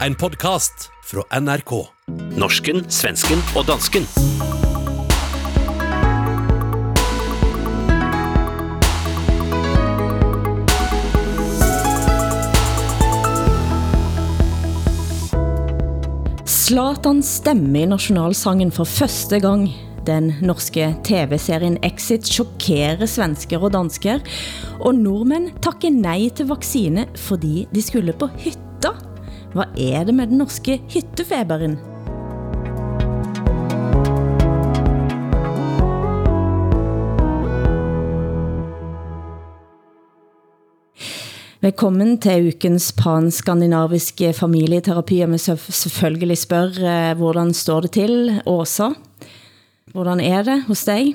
En podcast fra NRK. Norsken, svensken og dansken. Zlatans stemme i nationalsangen for første gang. Den norske tv-serien Exit chokerer svensker og dansker, og nordmænd takker nej til vaccine, fordi de skulle på hytta. Hvad er det med den norske hyttefeberen? Velkommen til ukens pan-skandinaviske familieterapi, og vi selvfølgelig spørg, eh, hvordan står det til, Åsa? Hvordan er det hos dig?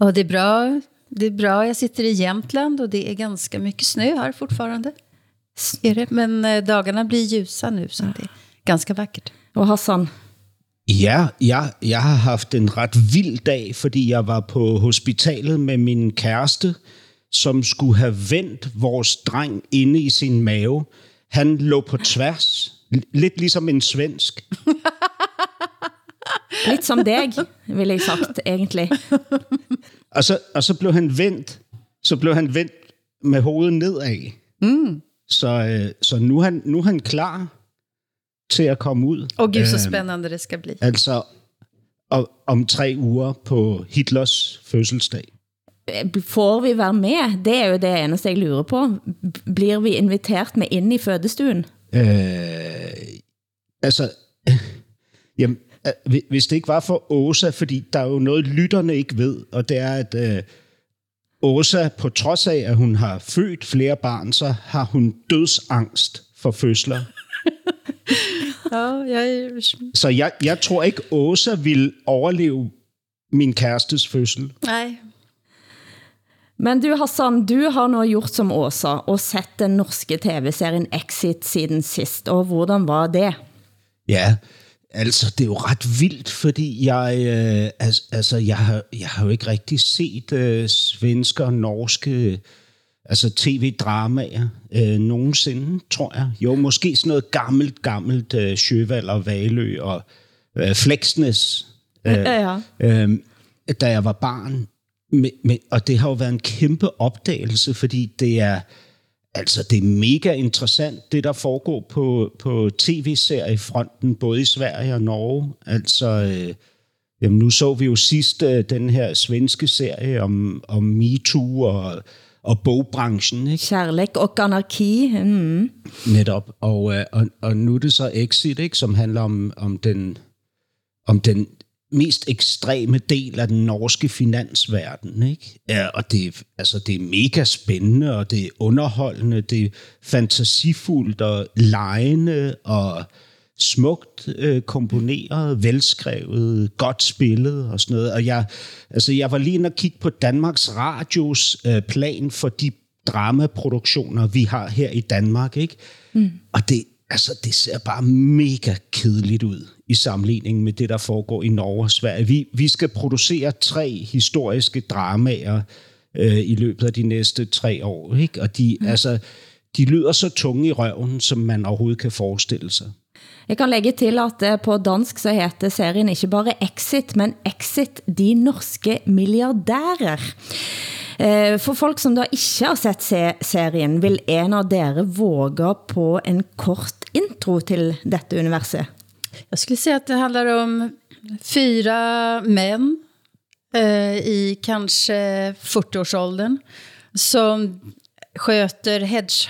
Ja, det är bra. Det är bra. Jag sitter i Jämtland och det är ganska mycket snö här fortfarande. Är det? Men eh, dagarna blir ljusa nu så det är ganska vackert. Og Hassan? Ja, jeg, jeg har haft en ret vild dag, fordi jeg var på hospitalet med min kæreste, som skulle have vendt vores dreng inde i sin mave. Han lå på tværs, lidt ligesom en svensk. Lidt som dig, vil jeg sagt egentlig. Og så, og så blev han vendt, så blev han vendt med hovedet nedad. Mm. Så, øh, så nu, er han, nu er han klar til at komme ud. Och gud så Øhm, spännande det ska bli. Altså om, om tre uger på Hitlers fødselsdag. Får vi være med? Det er jo det eneste, jeg lurer på. Blir vi inviteret med ind i fødestuen? Øh, altså, jamen, øh, hvi- hvis det ikke var for Åsa, fordi der er jo noget, lytterne ikke ved, og det er, at øh, Åsa, på trods af, at hun har født flere barn, så har hun dødsangst for fødsler. Ja, jag är... Så jeg, jeg tror ikke, Åsa vil overleve min kærestes fødsel. Nej, Men du Hassan, du har nu gjort som Åsa og sett den norske tv-serien Exit siden sist, og hvordan var det? Ja, altså det er jo ret vildt, fordi jeg, øh, altså, jeg, har, jeg har jo ikke rigtig set øh, svenske og norske altså tv-dramaer øh, nogensinde, tror jeg. Jo, måske sådan noget gammelt, gammelt øh, Sjøvald og Valø og øh, Fleksnes, øh, Ja. øh, da jeg var barn. Men, men, og det har jo været en kæmpe opdagelse, fordi det er, altså, det er mega interessant, det der foregår på, på tv-seriefronten, både i Sverige og Norge. Altså, øh, jamen, nu så vi jo sidst øh, den her svenske serie om, om MeToo og, og bogbranchen, ikke? Kærlek og anarki. Mm. Netop. Og, øh, og, og nu er det så Exit, ikke, som handler om, om, den, om den mest ekstreme del af den norske finansverden. Ikke? Ja, og det, altså, det er mega spændende, og det er underholdende, det er fantasifuldt og lejende og smukt øh, komponeret, velskrevet, godt spillet og sådan noget. Og jeg, altså, jeg var lige inde og kigge på Danmarks Radios øh, plan for de dramaproduktioner, vi har her i Danmark. Ikke? Mm. Og det, altså, det ser bare mega kedeligt ud i sammenligning med det, der foregår i Norge og Sverige. Vi, vi skal producere tre historiske dramaer øh, i løbet af de næste tre år. Ikke? Og de, mm. altså, de lyder så tunge i røven, som man overhovedet kan forestille sig. Jeg kan lægge til, at eh, på dansk så heter serien ikke bare Exit, men Exit de norske milliardærer. Eh, For folk som da ikke har sett se serien, vil en av dere våge på en kort intro til dette universet? jag skulle säga att det handlar om fyra män eh, i kanske 40-årsåldern som sköter hedge,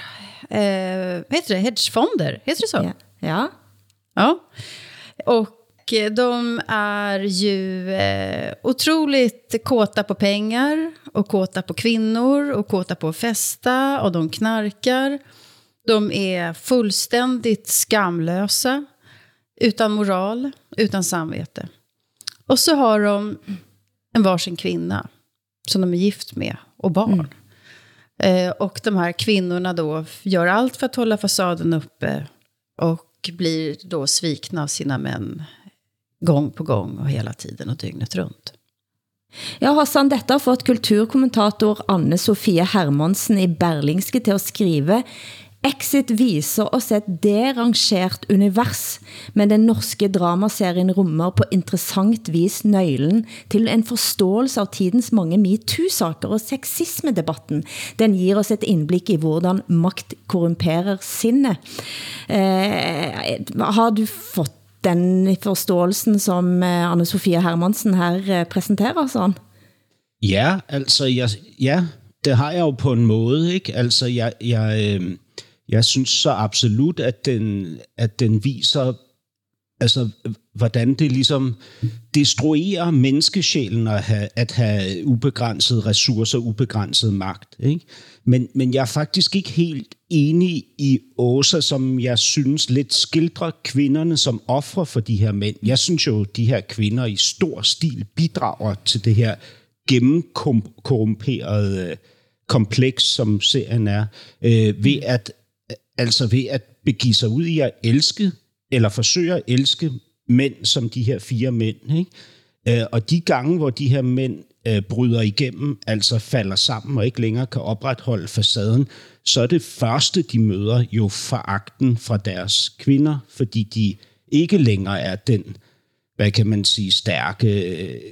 eh, heter det? hedgefonder. Heter det så? Ja. ja. Ja. Och de är ju eh, otroligt kåta på pengar och kåta på kvinnor och kåta på att festa och de knarkar. De är fullständigt skamlösa, utan moral, utan samvete. Och så har de en varsin kvinna som de är gift med och barn. Eh, och de här kvinnorna då gör allt för att hålla fasaden uppe och blir då svikna av sina män gång på gång och hela tiden och dygnet runt. Ja, Hassan, dette har fått kulturkommentator Anne Sofie Hermansen i Berlingske til at skrive Exit viser oss et derangert univers, men den norske dramaserien rummer på interessant vis nøglen til en forståelse av tidens mange MeToo-saker og sexisme-debatten. Den giver oss et indblik i hvordan makt korrumperer sinne. Eh, har du fått den forståelsen, som eh, Anne-Sofie Hermansen her eh, præsenterer sådan? Ja, altså, jeg, ja, det har jeg jo på en måde, ikke? Altså, jeg, jeg, øhm, jeg synes så absolut, at den, at den viser, altså, hvordan det ligesom destruerer menneskesjælen at have, at have ubegrænsede ressourcer, ubegrænset magt. Ikke? Men, men jeg er faktisk ikke helt enig i Åsa, som jeg synes lidt skildrer kvinderne som ofre for de her mænd. Jeg synes jo, de her kvinder i stor stil bidrager til det her gennemkorrumperede øh, kompleks, som serien er, øh, ved at altså ved at begive sig ud i at elske, eller forsøge at elske mænd som de her fire mænd. Ikke? Øh, og de gange, hvor de her mænd øh, bryder igennem, altså falder sammen og ikke længere kan opretholde facaden, så er det første, de møder jo foragten fra deres kvinder, fordi de ikke længere er den, hvad kan man sige, stærke,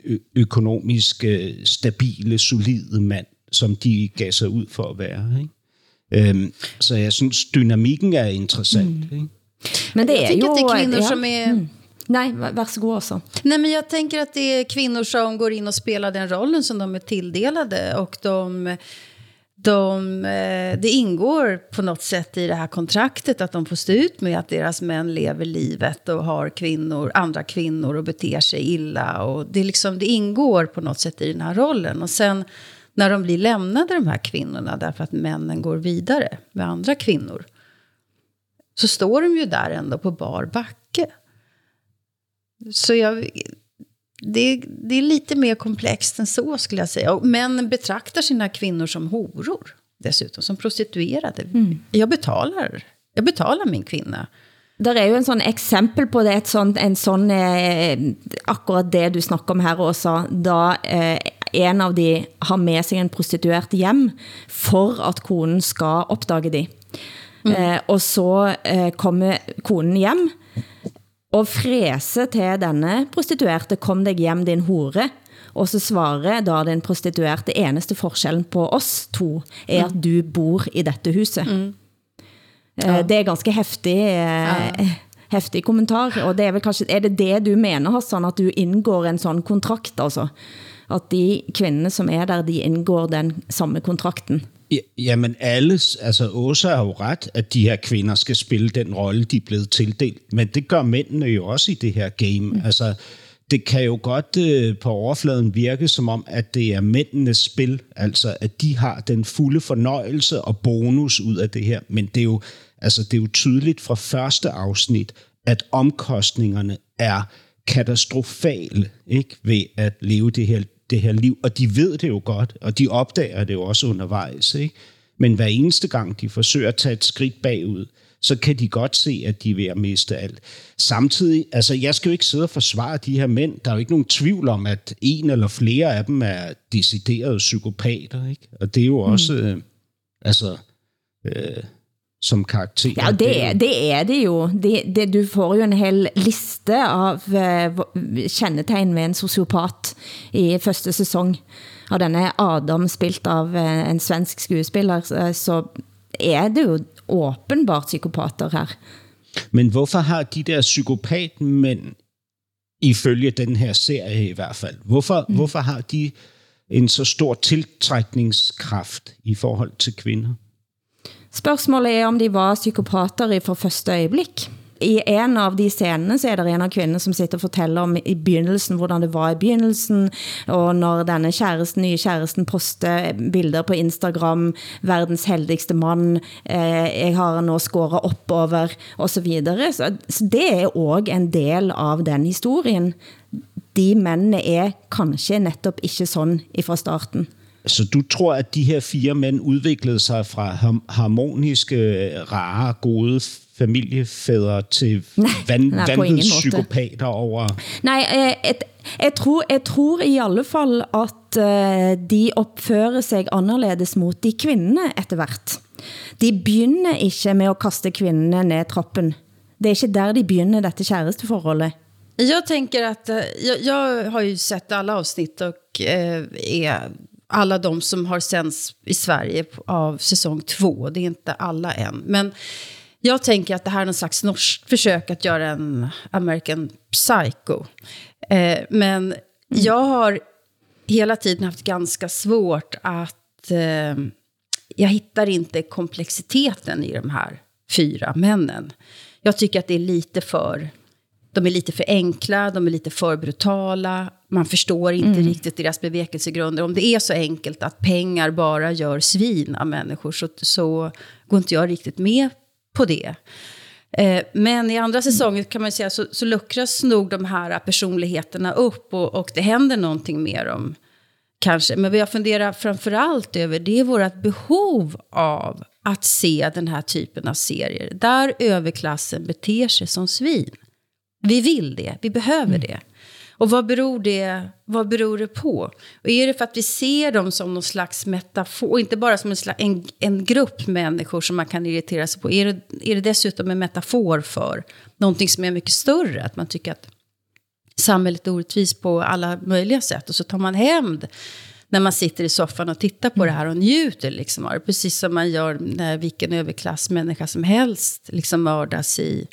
ø- økonomisk stabile, solide mand, som de gav sig ud for at være. Ikke? Øhm, så jeg synes, dynamikken er interessant. Mm. Ikke? Men det Jag tycker jo... att det är kvinnor ja. som är... Mm. Nej, værsgo også. Nej, men jag tänker att det är kvinnor som går in och spelar den rollen som de är tilldelade. Och de, de, eh, det ingår på något sätt i det här kontraktet att de får stå ut med att deras män lever livet och har kvinnor, andra kvinnor och beter sig illa. Och det, är liksom, det ingår på något sätt i den här rollen. Och sen när de blir lämnade, de här kvinnorna, därför att männen går vidare med andra kvinnor, så står de ju där ändå på bar backe. Så jag, det, det är lite mer komplext än så skulle jag säga. Och män betraktar sina kvinnor som horor dessutom, som prostituerade. Jag, betalar, jag betalar min kvinna. Der er jo en sån eksempel på det, et sånt, en sån, eh, akkurat det du snakker om her også, da eh, en av de har med sig en prostituert hjem, for at konen skal opdage de. Eh, og så eh, kommer konen hjem, og fræse til denne prostituerte, kom deg hjem din hore, og så svarer da den prostituerte, eneste forskellen på oss to, er at du bor i dette huset. Ja. Det er ganske heftig, ja. heftig kommentar, og det er vel kanskje, er det det du mener, Hassan, at du indgår en sådan kontrakt, altså? At de kvinder, som er der, de indgår den samme kontrakten? Ja, jamen alle, altså Åsa har jo ret, at de her kvinder skal spille den rolle, de er blevet tildelt. Men det gør mændene jo også i det her game. Mm. Altså, det kan jo godt øh, på overfladen virke som om, at det er mændenes spil. Altså, at de har den fulde fornøjelse og bonus ud af det her. Men det er jo, altså, det er jo tydeligt fra første afsnit, at omkostningerne er katastrofale ikke? ved at leve det her, det her liv. Og de ved det jo godt, og de opdager det jo også undervejs. Ikke? Men hver eneste gang, de forsøger at tage et skridt bagud, så kan de godt se, at de er ved at miste alt. Samtidig, altså jeg skal jo ikke sidde og forsvare de her mænd. Der er jo ikke nogen tvivl om, at en eller flere af dem er deciderede psykopater. Ikke? Og det er jo også, mm. øh, altså, øh, som karakter. Ja, det er det, er det jo. Det, det, du får jo en hel liste av uh, kendetegn med en sociopat i første sæson. Og denne Adam, spilt av uh, en svensk skuespiller, så er det jo åbenbart psykopater her. Men hvorfor har de der psykopatmænd, ifølge den her serie i hvert fald, hvorfor, mm. hvorfor har de en så stor tiltrækningskraft i forhold til kvinder? Spørgsmålet er, om de var psykopater i for første øjeblik. I en av de scenene så er der en av kvinderne, som sitter og fortæller om i begyndelsen, hvordan det var i begyndelsen, og når denne kæresten, nye kæresten poster bilder på Instagram, verdens heldigste mand, eh, jeg har nå skåret oppover, og så videre. Så, så det er også en del av den historien. De mændene er kanskje netop ikke sådan fra starten. Så du tror, at de her fire mænd udviklede sig fra harmoniske, rare, gode familiefædre til van, psykopater over... Nej, jeg, jeg, jeg, tror, jeg tror i alle fall, at uh, de opfører sig anderledes mot de kvinderne etter hvert. De begynner ikke med at kaste kvinnerne ned trappen. Det är inte där de begynner dette kæresteforholdet. Jag tänker att eh, jag, jag har ju sett alla avsnitt och eh, är alla de som har sänds i Sverige av säsong två. Det är inte alla än. Men jag tänker att det här är någon slags norskt försök att göra en American Psycho. Eh, men jag har hela tiden haft ganska svårt att... Eh, jag hittar inte komplexiteten i de här fyra männen. Jag tycker att det är lite för... De är lite för enkla, de är lite för brutala. Man förstår inte mm. riktigt deras bevekelsegrunder. Om det är så enkelt att pengar bara gör svin av människor så, så går inte jag riktigt med på det. Eh, men i andra säsonger kan man säga så, så luckras nog de här personligheterna upp och, och det händer någonting mer om kanske. Men vad jag funderar framförallt över det är vårt behov av att se den här typen av serier där överklassen beter sig som svin. Vi vill det, vi behöver mm. det. Och vad beror, det, vad beror det på? Och är det för att vi ser dem som någon slags metafor, och inte bara som en, slags, en, en grupp människor som man kan irritera sig på? Är det, är det dessutom en metafor för någonting som är mycket större? Att man tycker att samhället är orättvist på alla möjliga sätt. Och så tar man hämnd när man sitter i soffan och tittar på det här och njuter liksom av det. Precis som man gör när vilken överklassmänniska som helst liksom mördas i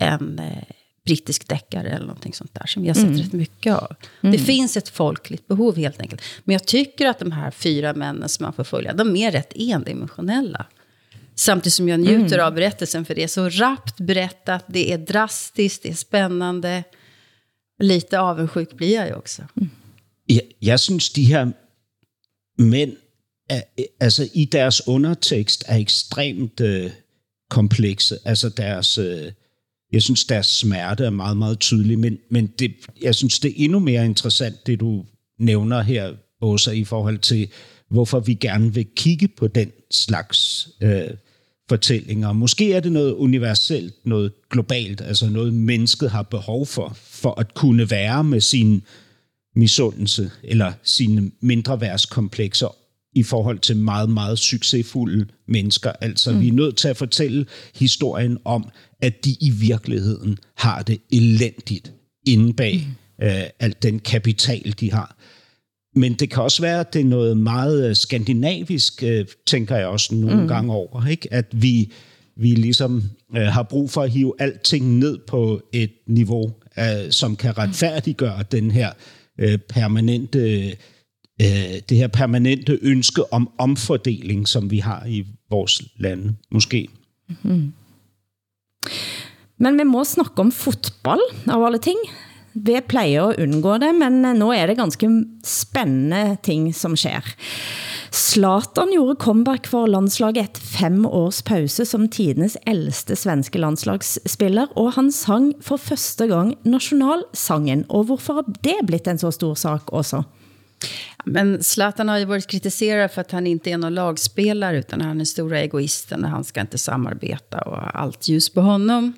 en eh, brittisk deckare eller någonting sånt där som vi har sett mm. rätt mycket av. Mm. Det finns ett folkligt behov helt enkelt. Men jag tycker att de här fyra männen som man får följa, de är rätt endimensionella. Samtidigt som jag njuter mm. av berättelsen för det är så rappt berättat, det är drastiskt, det är spännande. Lite avundsjuk blir jag ju också. Mm. Jeg, jeg synes, de her mænd, er, altså i deres undertekst, er ekstremt øh, komplekse. Altså deres, øh, jeg synes, deres smerte er meget, meget tydelig, men, men det, jeg synes, det er endnu mere interessant, det du nævner her, Åsa, i forhold til, hvorfor vi gerne vil kigge på den slags øh, fortællinger. Måske er det noget universelt, noget globalt, altså noget mennesket har behov for, for at kunne være med sin misundelse eller sine mindre værtskomplekser i forhold til meget, meget succesfulde mennesker. Altså, mm. vi er nødt til at fortælle historien om, at de i virkeligheden har det elendigt inde bag mm. øh, alt den kapital, de har. Men det kan også være, at det er noget meget øh, skandinavisk, øh, tænker jeg også nogle mm. gange over, ikke? at vi, vi ligesom øh, har brug for at hive alting ned på et niveau, øh, som kan retfærdiggøre den her øh, permanente, øh, det her permanente ønske om omfordeling, som vi har i vores lande, måske. Mm. Men vi må snakke om fodbold, av alle ting. Vi plejer at undgå det, men øh, nu er det ganske spændende ting som sker. Slatan gjorde comeback for landslaget et fem års pause som tidens ældste svenske landslagsspiller, og han sang for første gang nationalsangen. Og hvorfor har det blitt en så stor sak også? Men Zlatan har ju varit kritiserad för att han inte är någon lagspelare utan han är stora egoisten och han ska inte samarbeta och allt ljus på honom.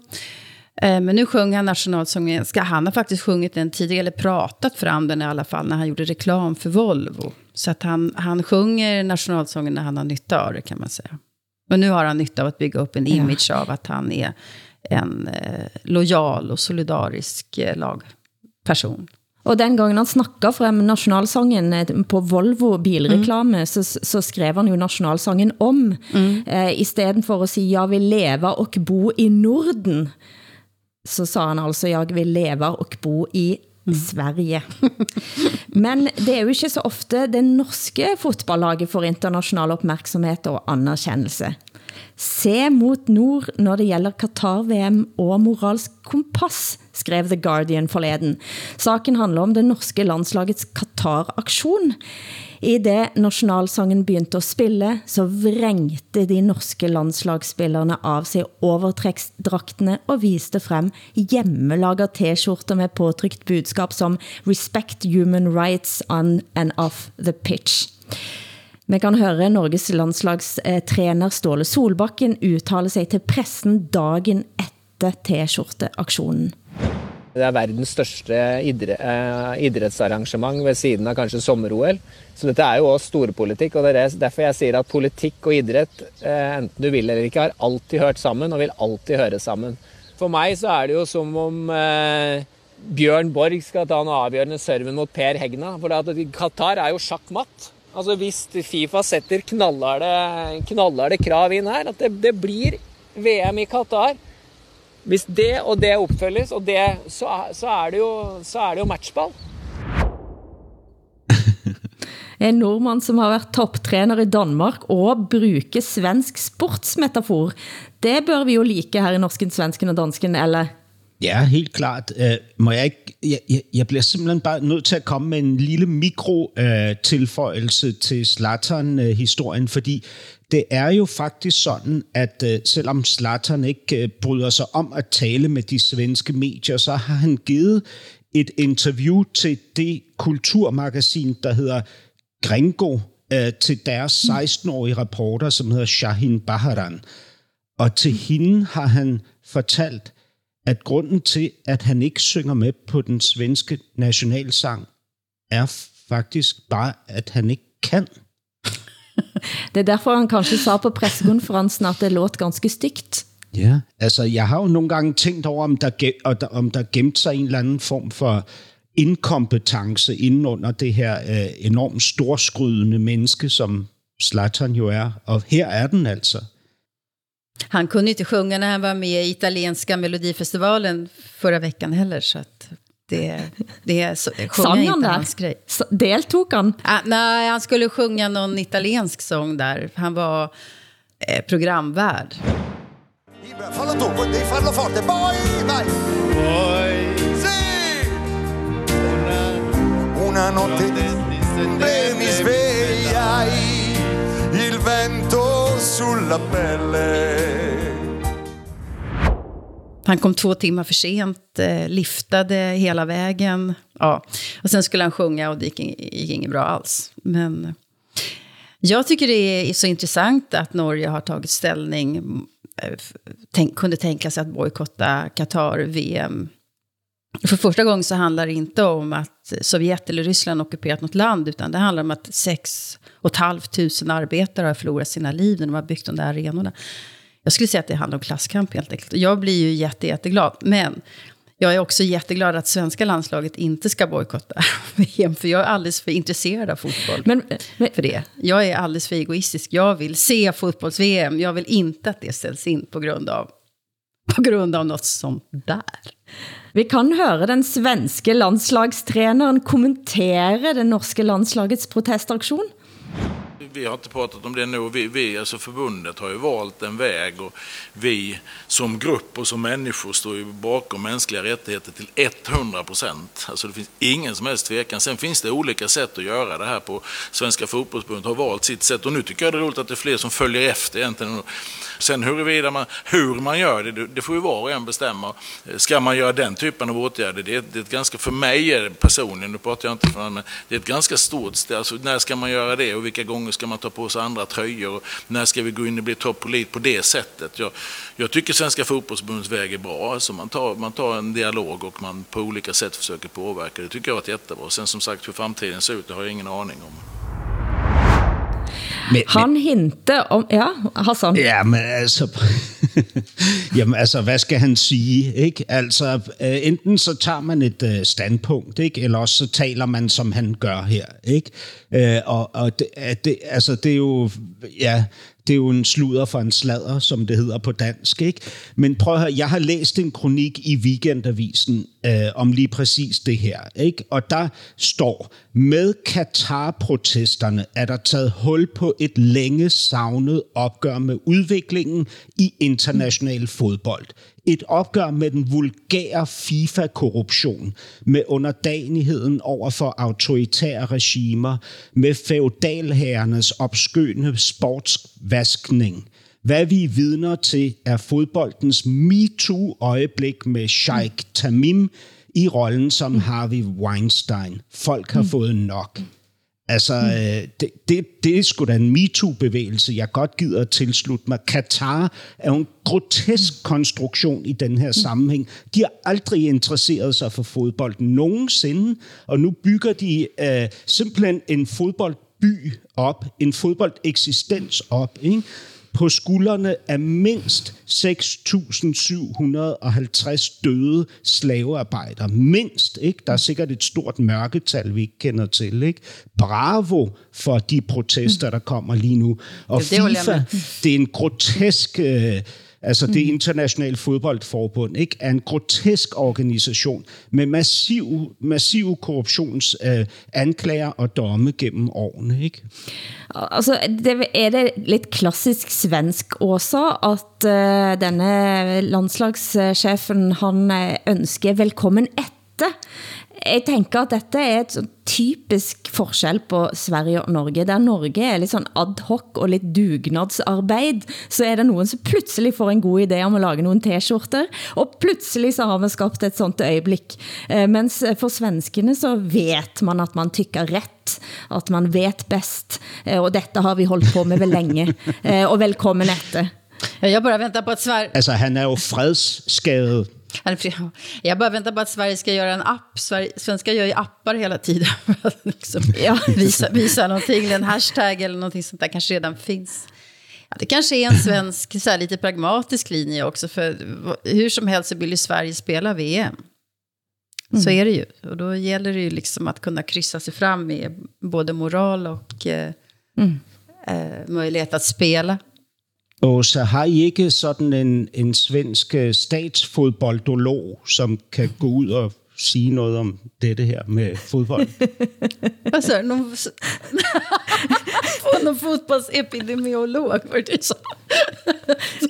Eh, men nu sjunger han nationalsången. Han har faktiskt sjungit den tidigare, eller pratat fram den i alla fall, när han gjorde reklam för Volvo. Så att han, han sjunger nationalsången när han har nytta av det, kan man säga. Och nu har han nytta av att bygga upp en image ja. av att han är en eh, lojal och solidarisk eh, lagperson. Og den gangen han snakker frem nationalsangen eh, på Volvo bilreklame, mm. så, så skrev han jo nationalsangen om, mm. eh, i stedet for at sige, jeg vil leve og bo i Norden så sa han altså, jeg vil leve og bo i Sverige. Men det er jo ikke så ofte det norske fotballaget får international opmærksomhed og anerkendelse. Se mot nord når det gælder Qatar-VM og moralsk kompass, skrev The Guardian forleden. Saken handler om det norske landslagets Qatar-aktion. I det nationalsangen begyndte at spille, så vrengte de norske landslagsspillerne av sig overtræksdragtene og viste frem hjemmelager t-skjorter med påtrykt budskap som Respect human rights on and off the pitch. Man kan høre Norges landslagstræner Ståle Solbakken udtale sig til pressen dagen efter t-skjorteaktionen. Det er verdens største eh, idrettsarrangement ved siden av kanskje sommer-OL. Så dette er jo også storpolitikk. og Det er derfor jeg sier at politikk og idrett, eh, enten du vil eller ikke, har alltid hørt sammen og vil alltid høre sammen. For meg så er det jo som om eh, Bjørn Borg skal ta den avgjørende serven mot Per Hegna. For Qatar er jo sjakkmatt. Altså Hvis Fifa setter knallharde, knallharde krav inn her, at det, det blir VM i Qatar hvis det og det oppfølges, og det, så, så, er det jo, så er det jo matchball. En nordmann som har været topptræner i Danmark og bruger svensk sportsmetafor. Det bør vi jo like her i Norsken, Svensken og Dansken, eller? Ja, helt klart. Uh, må jeg, ikke, jeg, jeg, jeg bliver simpelthen bare nødt til at komme med en lille mikro-tilføjelse uh, til Zlatan-historien, uh, fordi det er jo faktisk sådan, at uh, selvom Zlatan ikke uh, bryder sig om at tale med de svenske medier, så har han givet et interview til det kulturmagasin, der hedder Gringo, uh, til deres 16-årige reporter, som hedder Shahin Baharan. Og til hende har han fortalt, at grunden til, at han ikke synger med på den svenske nationalsang, er faktisk bare, at han ikke kan. Det er derfor, han kanskje sa på pressekonferencen, at det låt ganske stygt. Ja, altså jeg har jo nogle gange tænkt over, om der, om der gemt sig en eller anden form for inkompetence inden under det her øh, enormt storskrydende menneske, som Zlatan jo er. Og her er den altså. Han kunde inte sjunga när han var med i italienska melodifestivalen förra veckan heller. Så att det, det så, sjunga inte där? hans grej. deltog han? Ah, nej, han skulle sjunga någon italiensk sång där. Han var eh, programvärd. Fallo tu, devi farlo forte. Poi, vai! Poi, sì! Una, una notte mi svegliai, il vento sulla pelle. Han kom två timmar för sent, eh, liftade hela vägen. Ja. Och sen skulle han sjunga och det gick, gick inget bra alls. Men jag tycker det är så intressant att Norge har tagit ställning, eh, tänk, kunde tänka sig att bojkotta Qatar-VM. För första gången så handlar det inte om att Sovjet eller Ryssland ockuperat något land, utan det handlar om att sex och ett halvt tusen arbetare har förlorat sina liv när de har byggt de där arenorna. Jag skulle säga att det handlar om klasskamp helt enkelt. Jag blir ju jätte, jätteglad. Men jag är också jätteglad att svenska landslaget inte ska bojkotta VM. För jag är alldeles för intresserad av fotboll men, men, för det. Jag är alldeles för egoistisk. Jag vill se fotbolls-VM. Jag vill inte att det ställs in på grund av, på grund av något sånt där. Vi kan høre den svenske landslagstræneren kommentere det norske landslagets protestaktion vi har inte pratat om det nu. Vi, vi, alltså förbundet har ju valt en väg och vi som grupp och som människor står ju bakom mänskliga rättigheter till 100 procent. Alltså det finns ingen som helst tvekan. Sen finns det olika sätt att göra det här på. Svenska fotbollsförbundet har valt sitt sätt och nu tycker jag det är roligt att det är fler som följer efter egentligen. Sen huruvida man, hur man gör det, det får ju var och en bestämma. Ska man göra den typen av åtgärder? Det är, det är ett ganska, för mig är det personligen, nu pratar jag inte för men det är ett ganska stort steg. Alltså, när ska man göra det och vilka gånger ska man ta på sig andra tröjor? Och när ska vi gå in och bli toppolit på det sättet? Jag, jag tycker Svenska fotbollsförbundets väg är bra. Alltså man, tar, man tar en dialog och man på olika sätt försöker påverka. Det tycker jag är jättebra. Sen som sagt hur framtiden ser ut, det har jag ingen aning om. Men, Han hinte om... Ja, Hassan. Ja, men altså... jamen altså, hvad skal han sige? Ikke? Altså, øh, enten så tager man et øh, standpunkt, ikke? eller også så taler man, som han gør her. Ikke? Øh, og og det, det, altså, det er jo... Ja, det er jo en sludder for en sladder, som det hedder på dansk. Ikke? Men prøv at høre, jeg har læst en kronik i Weekendavisen øh, om lige præcis det her. Ikke? Og der står, med Katar-protesterne er der taget hul på et længe savnet opgør med udviklingen i international fodbold. Et opgør med den vulgære FIFA-korruption, med underdanigheden over for autoritære regimer, med feudalherrenes opskønne sportsvaskning. Hvad vi er vidner til er fodboldens MeToo-øjeblik med Sheikh Tamim i rollen som Harvey Weinstein. Folk har fået nok. Altså, mm. øh, det, det, det er sgu da en MeToo-bevægelse, jeg godt gider at tilslutte mig. Katar er jo en grotesk konstruktion i den her sammenhæng. De har aldrig interesseret sig for fodbold nogensinde, og nu bygger de øh, simpelthen en fodboldby op, en fodboldeksistens op, ikke? På skuldrene af mindst 6.750 døde slavearbejdere. Mindst, ikke? Der er sikkert et stort mørketal, vi ikke kender til, ikke? Bravo for de protester, der kommer lige nu. Og Det FIFA, det er en grotesk... Øh, Altså det internationale fodboldforbund, ikke, er en grotesk organisation med massiv, massiv korruptionsanklager øh, og domme gennem årene. Ikke? Altså, det er det lidt klassisk svensk også, at uh, denne landslagschefen, han øh, ønsker velkommen etter jeg tænker, at dette er et typisk forskel på Sverige og Norge. Der Norge er lidt sånn ad hoc og lidt dugnadsarbeid, så er det nogen, som pludselig får en god idé om at lage nogle t-skjorter, og pludselig så har man skabt et sånt øjeblik. Eh, mens for svenskene så vet man, at man tykker rätt, at man vet best, eh, og dette har vi holdt på med vel længe. Eh, og velkommen efter. Jag bara väntar på att Sverige... Altså han er jo fredsskadet Jag bara väntar på att Sverige ska göra en app. Sverige, svenskar gör ju appar hela tiden för att liksom Ja. visa, visa någonting, en hashtag eller någonting sånt där kanske redan finns. Ja, det kanske är en svensk, så här, lite pragmatisk linje också, för hur som helst så vill ju Sverige spela VM. Så är det ju. Och då gäller det ju liksom att kunna kryssa sig fram med både moral och eh, eh, möjlighet att spela. Og så har I ikke sådan en, en svensk øh, statsfodboldolog, som kan gå ud og sige noget om dette her med fodbold? Vad sa du? Någon, någon fotbollsepidemiolog var det du sa?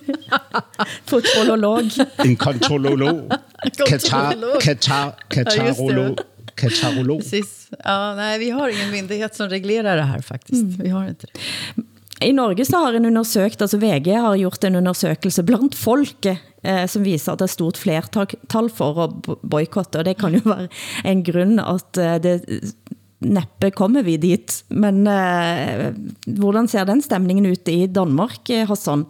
Fotbollolog. En kontrololog? Katar. Katar, katarolog? Katarolog? Precis. Ja, nej, vi har ingen myndighet som reglerar det här faktiskt. Vi har inte det. I Norge så har en undersøgt, altså VG har gjort en undersøkelse blandt folket, eh, som viser at det er stort flertal for at boykotte, og det kan jo være en grund at eh, det neppe kommer vi dit. Men eh, hvordan ser den stemningen ut i Danmark, eh, Hassan?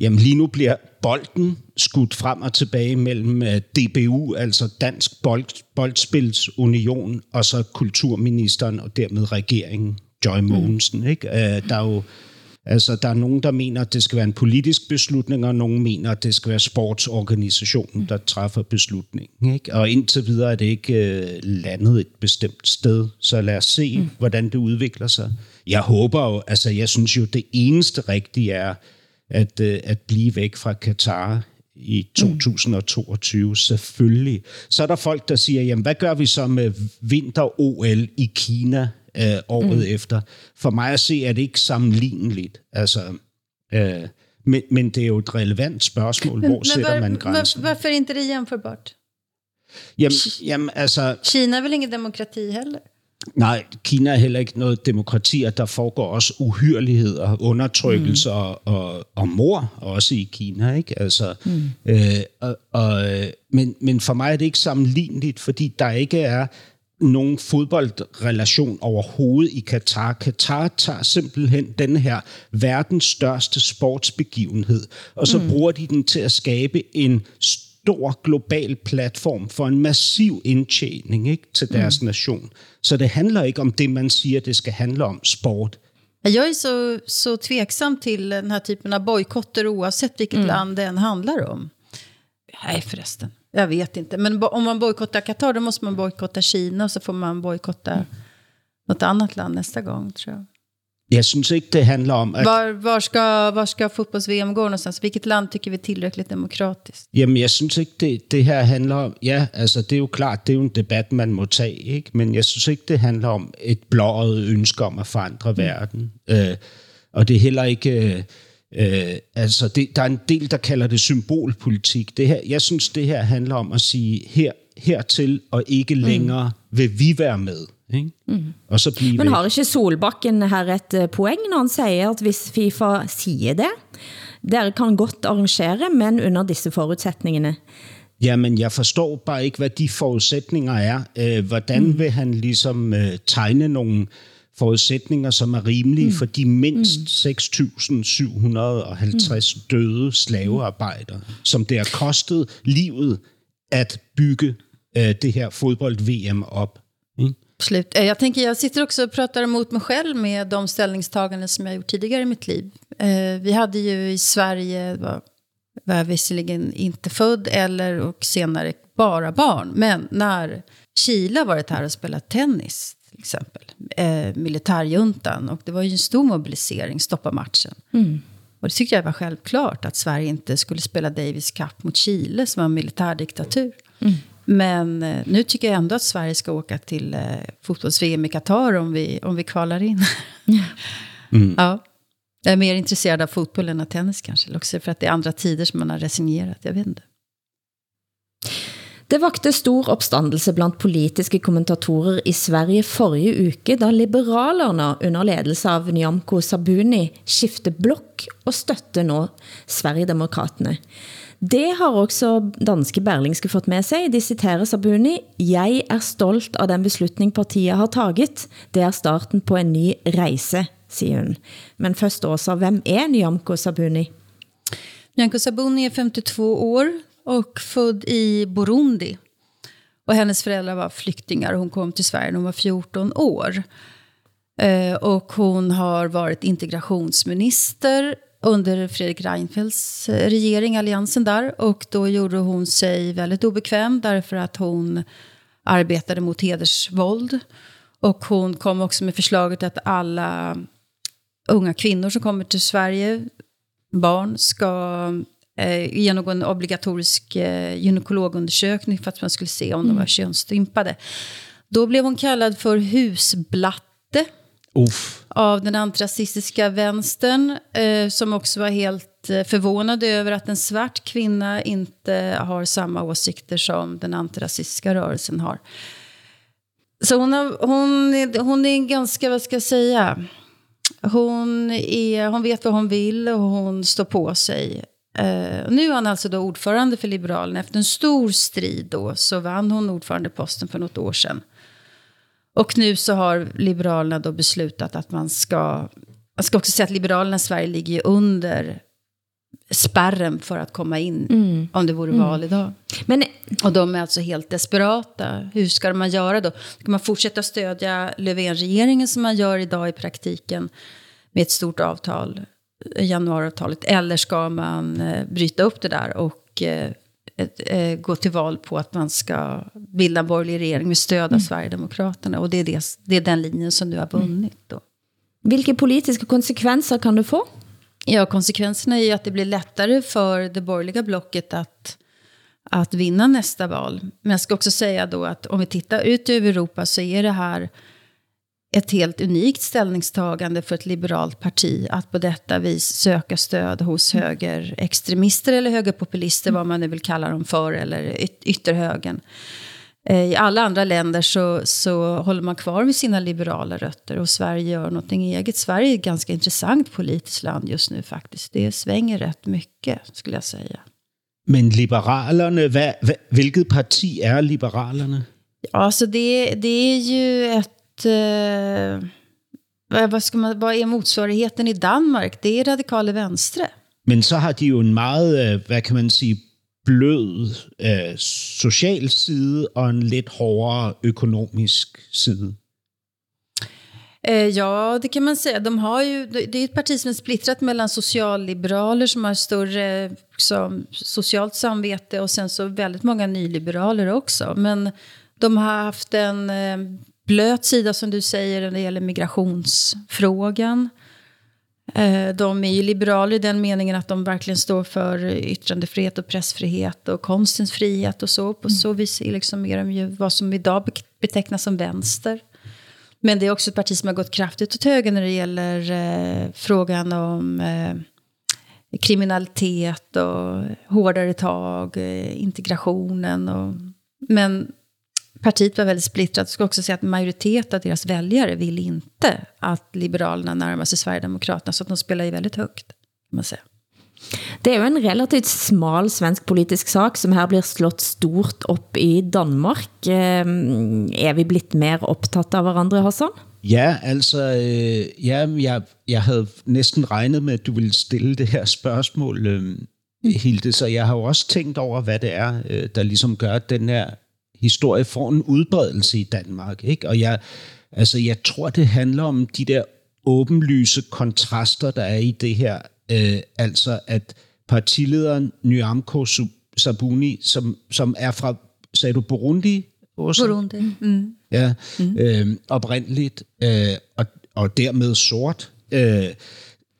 Jamen lige nu bliver bolden skudt frem og tilbage mellem eh, DBU, altså Dansk Bold, Boldspilsunion, og så kulturministeren og dermed regeringen, Joy Mogensen. Ikke? Øh, Der er jo Altså, der er nogen, der mener, at det skal være en politisk beslutning, og nogen mener, at det skal være sportsorganisationen, der træffer beslutningen. Ikke? Og indtil videre er det ikke øh, landet et bestemt sted, så lad os se, mm. hvordan det udvikler sig. Jeg håber jo, altså jeg synes jo, det eneste rigtige er, at, øh, at blive væk fra Katar i 2022, mm. selvfølgelig. Så er der folk, der siger, jamen hvad gør vi så med vinter-OL i Kina øh, året mm. efter? For mig at se, er det ikke sammenligneligt. Altså, øh, men, men det er jo et relevant spørgsmål. Hvor sætter man grænsen? var, varför är inte det jämförbart? Jamen, jamen altså, Kina är väl ingen demokrati heller? Nej, Kina er heller ikke noget demokrati, og der foregår også uhyreligheder, undertrykkelse mm. og, og, og mor også i Kina. Ikke? Altså, mm. øh, og, og, men, men for mig er det ikke sammenligneligt, fordi der ikke er nogen fodboldrelation overhovedet i Katar. Katar tager simpelthen den her verdens største sportsbegivenhed, og så mm. bruger de den til at skabe en stor global platform for en massiv indtjening ikke, til deres mm. nation. Så det handler ikke om det, man siger, det skal handle om sport. Jag är så, så tveksam till den här typen av bojkotter oavsett vilket land det än handlar om. Nej förresten, jag vet inte. Men om man bojkottar Qatar då måste man bojkotta Kina och så får man bojkotta något annat land nästa gång tror jag. Jeg synes ikke, det handler om, at Var, var ska, var ska fotbolls-VM gå någonstans? Vilket land tycker vi är tillräckligt demokratiskt? Jamen, jeg synes ikke, det, det her handler om... Ja, altså, det er jo klart, det er jo en debat, man må tage, ikke? Men jeg synes ikke, det handler om et blåret ønske om at forandre mm. verden. Øh, og det er heller ikke... Øh, øh, altså, det, der er en del, der kalder det symbolpolitik. Det her, jeg synes, det her handler om at sige, her, hertil og ikke længere vil vi være med. Ikke? Mm. Og så blive Men har ikke Solbakken her et eh, poeng, når han siger, at hvis FIFA siger det, dere kan godt arrangere, men under disse forudsætningene. Jamen, jeg forstår bare ikke, hvad de forudsætninger er. Øh, hvordan mm. vil han ligesom øh, tegne nogle forudsætninger, som er rimelige mm. for de mindst 6.750 døde slavearbejdere, som det har kostet livet at bygge øh, det her fodbold-VM op. Absolut. Eh, Jag, tänker, jag sitter också och pratar emot mig själv med de ställningstaganden som jag gjort tidigare i mitt liv. Eh, vi hade ju i Sverige, var, var jag visserligen inte född eller och senare bara barn. Men när har varit här och spelat tennis till exempel, eh, militärjuntan, och det var ju en stor mobilisering, stoppa matchen. Och det tyckte jag var självklart, att Sverige inte skulle spela Davis Cup mot Chile som var en militärdiktatur. Men eh, nu tycker jag ändå att Sverige ska åka till eh, fotbolls-VM i Qatar om vi, om vi kvalar in. Ja. Jag är mer intresserad av fotboll än av tennis kanske. Också för att det är andra tider som man har resignerat. Jag vet inte. Det vakte stor opstandelse blandt politiske kommentatorer i Sverige forrige uke, da liberalerne under ledelse av Nyamko Sabuni skifte blok og støtte nå Sverigedemokraterne. Det har også danske Berlingske fått med sig. De citerer Sabuni, Jeg er stolt av den beslutning partiet har taget. Det er starten på en ny rejse, siger hun. Men først også, hvem er Nyamko Sabuni? Nyamko Sabuni är 52 år och född i Burundi. Och hennes föräldrar var flyktingar. Hon kom till Sverige när hon var 14 år. Eh, och hon har varit integrationsminister under Fredrik Reinfeldts eh, regering, alliansen där. Och då gjorde hon sig väldigt obekväm därför att hon arbetade mot hedersvåld. Och hon kom också med förslaget att alla unga kvinnor som kommer till Sverige, barn, ska eh, genomgå en obligatorisk eh, gynekologundersökning för att man skulle se om de var könsstympade. Då blev hon kallad för husblatte Uff. av den antirasistiska vänstern eh, som också var helt eh, förvånade över att en svart kvinna inte har samma åsikter som den antirasistiska rörelsen har. Så hon, har, hon, är, hon är ganska, vad ska jag säga, hon, är, hon vet vad hon vill och hon står på sig. Eh, nu är han alltså då ordförande för Liberalerna. Efter en stor strid då så vann hon ordförandeposten för något år sedan. Och nu så har Liberalerna då beslutat att man ska... Jag ska också säga att Liberalerna i Sverige ligger ju under spärren för att komma in om det vore val idag. Men Och de är alltså helt desperata. Hur ska man göra då? Ska man fortsätta stödja Löfven-regeringen som man gör idag i praktiken med ett stort avtal, januariavtalet? Eller ska man eh, bryta upp det där och eh, eh, gå till val på att man ska bilda en borgerlig regering med stöd av Sverigedemokraterna? Och det är, det, det är den linjen som nu har vunnit då. hvilke politiske konsekvenser kan det få? Ja, konsekvenserna är ju att det blir lättare för det borgerliga blocket att, att vinna nästa val. Men jag ska också säga då att om vi tittar ut över Europa så är det här ett helt unikt ställningstagande för ett liberalt parti att på detta vis söka stöd hos högerextremister eller högerpopulister, vad man nu vill kalla dem för, eller yt- ytterhögern. Eh, I alla andra länder så, så håller man kvar vid sina liberala rötter och Sverige gör någonting eget. Sverige är ett ganska intressant politiskt land just nu faktiskt. Det svänger rätt mycket skulle jag säga. Men liberalerne, hvad, hvad, hvilket parti er liberalerne? Ja, så det, det är ju ett... Eh, vad, ska man, vad är motsvarigheten i Danmark? Det är radikale venstre. Men så har de jo en meget, øh, hvad kan man sige, blød øh, social side og en lidt hårdere økonomisk side. Eh, ja, det kan man säga. De har ju, det är ett parti som är splittrat mellan socialliberaler som har större liksom, socialt samvete och sen så väldigt många nyliberaler också. Men de har haft en eh, blöt sida som du säger när det gäller migrationsfrågan. Eh, de är ju liberaler i den meningen att de verkligen står för yttrandefrihet och pressfrihet och konstens frihet och så. På så vis är liksom är de ju vad som idag be- betecknas som vänster. Men det är också ett parti som har gått kraftigt åt höger när det gäller eh, frågan om eh, kriminalitet och hårdare tag, eh, integrationen. Och, men partiet var väldigt splittrat. Jag ska också säga att en majoritet av deras väljare vill inte att Liberalerna närmar sig Sverigedemokraterna. Så att de spelar ju väldigt högt, kan man säga. Det er jo en relativt smal svensk politisk sak, som her blir slået stort op i Danmark. Er vi blitt mer optaget av hverandre, Hassan? Ja, altså, øh, ja, jeg, jeg havde næsten regnet med, at du ville stille det her spørgsmål, øh, Hilde, så jeg har jo også tænkt over, hvad det er, øh, der ligesom gør, at den her historie får en udbredelse i Danmark. Ikke? Og jeg, altså, jeg tror, det handler om de der åbenlyse kontraster, der er i det her. Øh, altså, at partilederen Nyamko Sabuni, som, som er fra, sagde du, Burundi? Også? Burundi. Mm. Ja, mm. øh, oprindeligt, øh, og, og dermed sort, øh,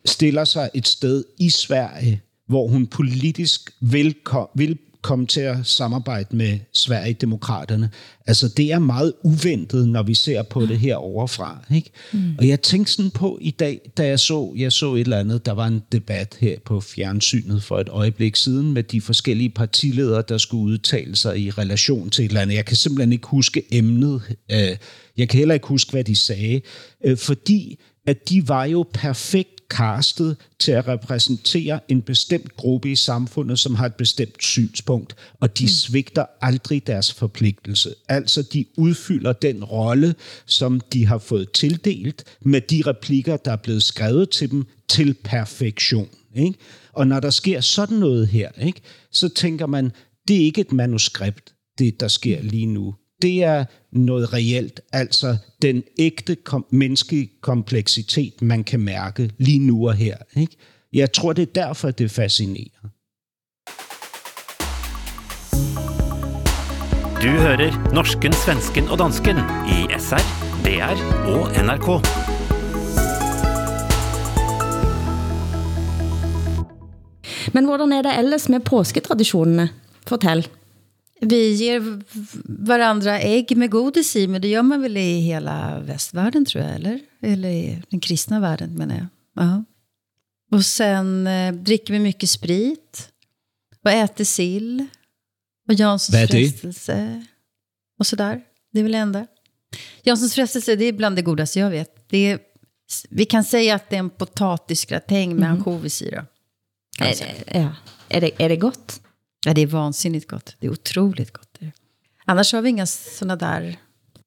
stiller sig et sted i Sverige, hvor hun politisk vil, vil komme til at samarbejde med Sverigedemokraterne. Altså, det er meget uventet, når vi ser på det her overfra. Ikke? Mm. Og jeg tænkte sådan på i dag, da jeg så, jeg så et eller andet, der var en debat her på fjernsynet for et øjeblik siden med de forskellige partiledere, der skulle udtale sig i relation til et eller andet. Jeg kan simpelthen ikke huske emnet. Øh, jeg kan heller ikke huske, hvad de sagde. Øh, fordi at de var jo perfekt castet til at repræsentere en bestemt gruppe i samfundet, som har et bestemt synspunkt, og de mm. svigter aldrig deres forpligtelse. Altså, de udfylder den rolle, som de har fået tildelt, med de replikker, der er blevet skrevet til dem, til perfektion. Ikke? Og når der sker sådan noget her, ikke, så tænker man, det er ikke et manuskript, det der sker lige nu det er noget reelt, altså den ægte kom- menneskelige kompleksitet, man kan mærke lige nu og her. Ikke? Jeg tror, det er derfor, det fascinerer. Du hører norsken, svensken og dansken i SR, DR og NRK. Men hvordan er det ellers med påsketradisjonene? Fortell. Vi ger varandra ägg med godis i, men det gör man väl i hela västvärlden tror jag, eller? Eller i den kristna världen menar jag. Ja. Och sen eh, dricker vi mycket sprit. Och äter sill. Och Janssons frestelse. Och sådär. Det är väl det enda. Janssons frestelse, det är bland det godaste jag vet. Det är, vi kan säga att det är en potatisgratäng med mm. ansjovis i. Då, är, det, ja. är, det, är det gott? Ja, det är vansinnigt gott. Det är otroligt gott. Annars har vi inga sådana där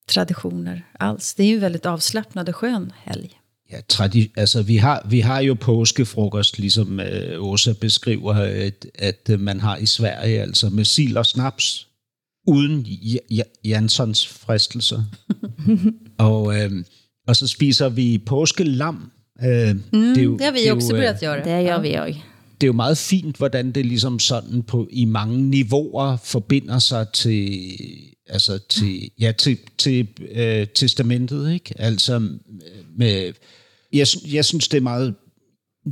traditioner alls. Det är ju väldigt avslappnad och skön helg. Ja, tradi- altså, vi, har, vi har jo påskefrokost, ligesom øh, Åsa beskriver, at, at øh, man har i Sverige, altså med sild og snaps, uden J- J- Jansons fristelser. og, øh, og så spiser vi påskelam. Øh, mm, det, er jo, det har vi det også börjat göra. Det gör vi også det er jo meget fint, hvordan det ligesom sådan på, i mange niveauer forbinder sig til, altså til, ja, til, til øh, testamentet, ikke? Altså med, jeg, jeg synes, det er meget,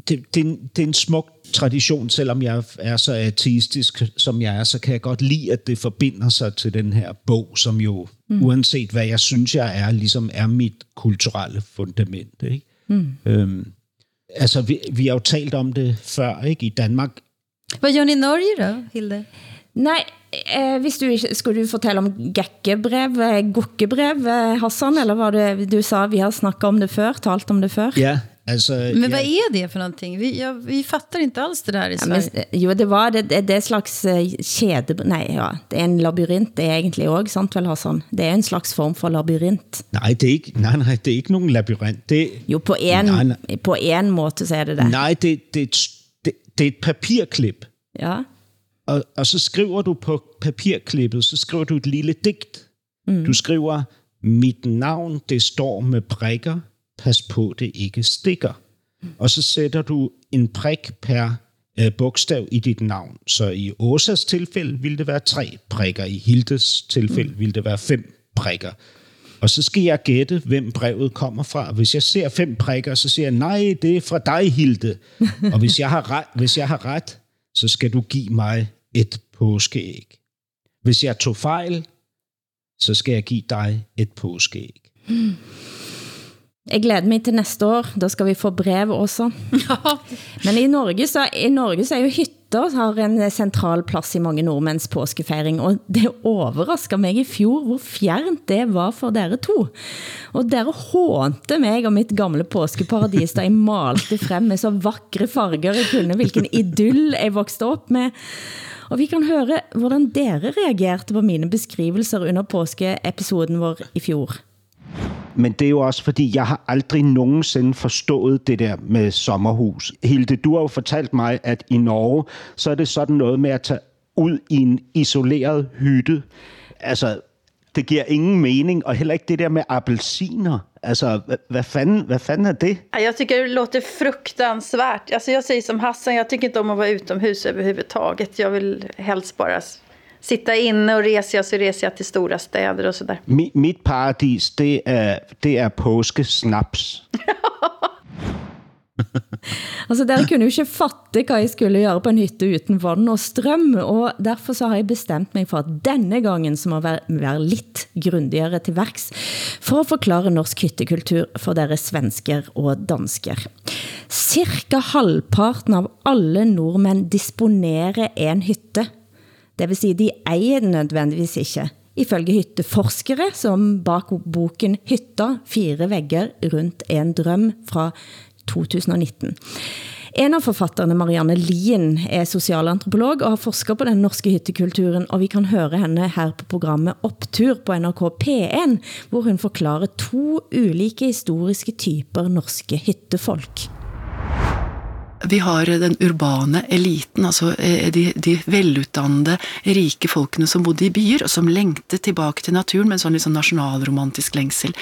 det, det, er en, det er en smuk tradition, selvom jeg er så ateistisk, som jeg er, så kan jeg godt lide, at det forbinder sig til den her bog, som jo, mm. uanset hvad jeg synes, jeg er, ligesom er mit kulturelle fundament, ikke? Mm. Øhm, altså, vi, vi har jo talt om det før, ikke, i Danmark. Hvad gør ni i Norge da, Hilde? Nej, eh, hvis du skulle du fortælle om gækkebrev, eh, gukkebrev, eh, Hassan, eller var det du sa, vi har snakket om det før, talt om det før? Ja, Alltså, men vad jag, är det för någonting? Vi, jag, vi fattar inte alls det där i Sverige. Ja, men, jo, det var det, det, det slags kjede... Nej, ja, det er en labyrint, det er egentlig også, sant vel, Hassan? Det er en slags form for labyrint. Nej, det er ikke, nej, nej, det er ikke nogen labyrint. Det, jo, på en, nej, nej. på en måde, så er det det. Nej, det, det, det, det er et papirklip. Ja. Og, og så skriver du på papirklippet, så skriver du et lille digt. Mm. Du skriver, mit navn, det står med prikker, pas på, det ikke stikker. Og så sætter du en prik per øh, bogstav i dit navn. Så i Åsas tilfælde vil det være tre prikker, i Hildes tilfælde mm. vil det være fem prikker. Og så skal jeg gætte, hvem brevet kommer fra. Hvis jeg ser fem prikker, så siger jeg, nej, det er fra dig, Hilde. Og hvis jeg har ret, hvis jeg har ret så skal du give mig et påskeæg. Hvis jeg tog fejl, så skal jeg give dig et påskeæg. Jeg glæder mig til næste år, da skal vi få brev også. Men i Norge, så, i Norge så er jo hytter har en central plads i mange nordmænds påskefejring, og det overrasker mig i fjor, hvor fjernt det var for dere to. Og dere hånte mig og mit gamle påskeparadis, da I malte frem med så vakre farger jeg kunne, hvilken idyll jeg voksede op med. Og vi kan høre, hvordan dere reagerte på mine beskrivelser under påskeepisoden vår i fjor men det er jo også, fordi jeg har aldrig nogensinde forstået det der med sommerhus. Hilde, du har jo fortalt mig, at i Norge, så er det sådan noget med at tage ud i en isoleret hytte. Altså, det giver ingen mening, og heller ikke det der med appelsiner. Altså, hvad, fanden, hvad fanden er det? Jag tycker det låter fruktansvärt. Alltså jag säger som Hassan, jag tycker inte om att vara utomhus överhuvudtaget. Jag vill helst bara sitta inne och reser jag så reser jag till stora städer och sådär. Mi, mit paradis, det er, det er påskesnaps. Altså, dere kunne jo ikke fatte, hvad jeg skulle gøre på en hytte uden vand og strøm, og derfor så har jeg bestemt mig for, at denne gangen så må være, være lidt grundigere til værks, for at forklare norsk hyttekultur for deres svensker og dansker. Cirka halvparten av alle nordmænd disponerer en hytte, det vil sige, de ejer den nødvendigvis ikke. Ifølge hytteforskere, som bak boken Hytter, fire vægger rundt en drøm fra 2019. En av forfatterne, Marianne Lien, er socialantropolog og har forsket på den norske hyttekulturen, og vi kan høre henne her på programmet Optur på NRK P1, hvor hun forklarer to ulike historiske typer norske hyttefolk. Vi har den urbane eliten, altså eh, de, de velutdannede, rike folkene som bodde i byer, og som lengtet tilbake til naturen med en sånn liksom nasjonalromantisk lengsel.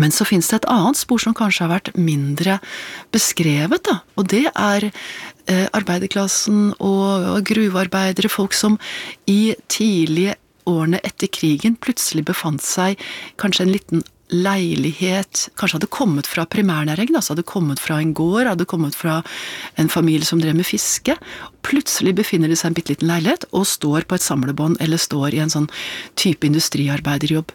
Men så fins det et annet spor som kanskje har vært mindre beskrevet, da, og det er eh, arbeiderklassen og gruvearbeidere, folk som i tidlige årene etter krigen plutselig befant seg kanskje en liten leilighet kanskje hadde kommet fra primærnæringen, altså hadde kommet fra en gård, hadde kommet fra en familie som drev med fiske. Plutselig befinner de seg i en bitte liten leilighet og står på et samlebånd eller står i en sånn type industriarbeiderjobb.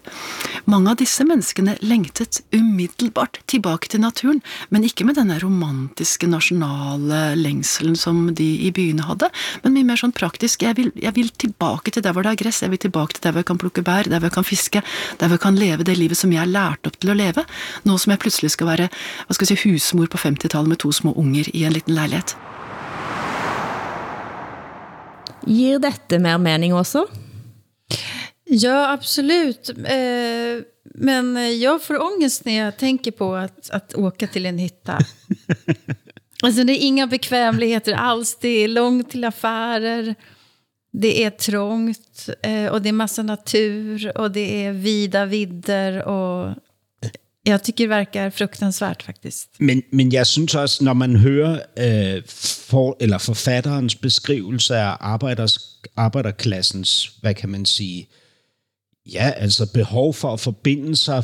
Mange av disse menneskene lengtet umiddelbart tilbake til naturen, men ikke med denne romantiske nasjonale lengselen som de i byene hadde, men mye mer sånn praktisk. Jeg vil, jeg vil tilbake til der hvor det er gress, jeg vil tilbake til der hvor jeg kan plukke bær, der hvor jeg kan fiske, der hvor jeg kan leve det livet som jeg lærte lært opp til å leve, nå som jeg plutselig skal være hva skal jeg si, husmor på 50-tallet med to små unger i en liten lejlighed. Gir dette mer mening også? Ja, absolut. Eh, men jag får ångest när jag tänker på att, att åka till en hytta. Alltså det är inga bekvämligheter alls. Det är långt till affärer. Det är trångt eh, och det är massa natur och det är vida vidder och jeg tycker det verkar fruktansvært faktisk. Men, men jeg synes også, når man hører øh, for, eller forfatterens beskrivelse af arbejders, arbejderklassens, hvad kan man sige, ja, altså behov for at forbinde sig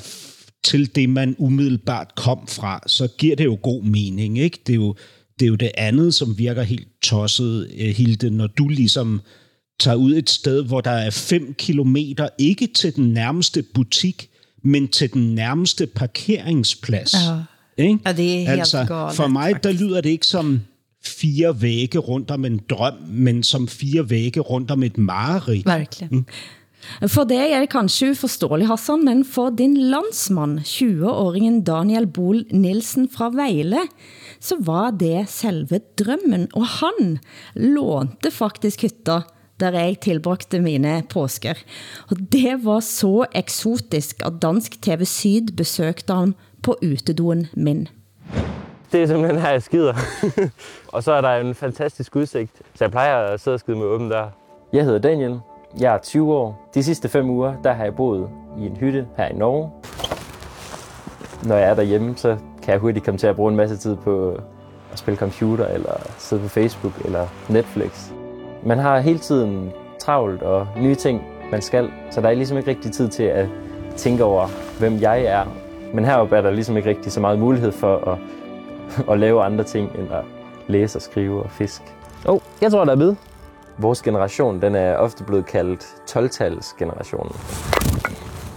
til det, man umiddelbart kom fra, så giver det jo god mening, ikke? Det er jo det, er jo det andet, som virker helt tosset, øh, Hilde, når du ligesom tager ud et sted, hvor der er 5 kilometer, ikke til den nærmeste butik, men til den nærmeste parkeringsplads. Ja, ikke? ja det er helt altså, galt, For mig, der lyder det ikke som fire vægge rundt om en drøm, men som fire vægge rundt om et mareridt. Virkelig. Mm. For det er kanskje uforståelig, Hassan, men for din landsmand, 20-åringen Daniel Bol Nielsen fra Vejle, så var det selve drømmen, og han lånte faktisk hytta der jeg tilbragte mine påsker. Og det var så eksotisk, at Dansk TV Syd besøgte ham på utedoen min. Det er simpelthen her, jeg skider. og så er der en fantastisk udsigt, så jeg plejer at sidde og skide med åben dør. Jeg hedder Daniel. Jeg er 20 år. De sidste fem uger, der har jeg boet i en hytte her i Norge. Når jeg er derhjemme, så kan jeg hurtigt komme til at bruge en masse tid på at spille computer, eller sidde på Facebook, eller Netflix. Man har hele tiden travlt og nye ting, man skal, så der er ligesom ikke rigtig tid til at tænke over, hvem jeg er. Men heroppe er der ligesom ikke rigtig så meget mulighed for at, at lave andre ting, end at læse og skrive og fisk. Oh, jeg tror, der er bid. Vores generation, den er ofte blevet kaldt 12-talsgenerationen.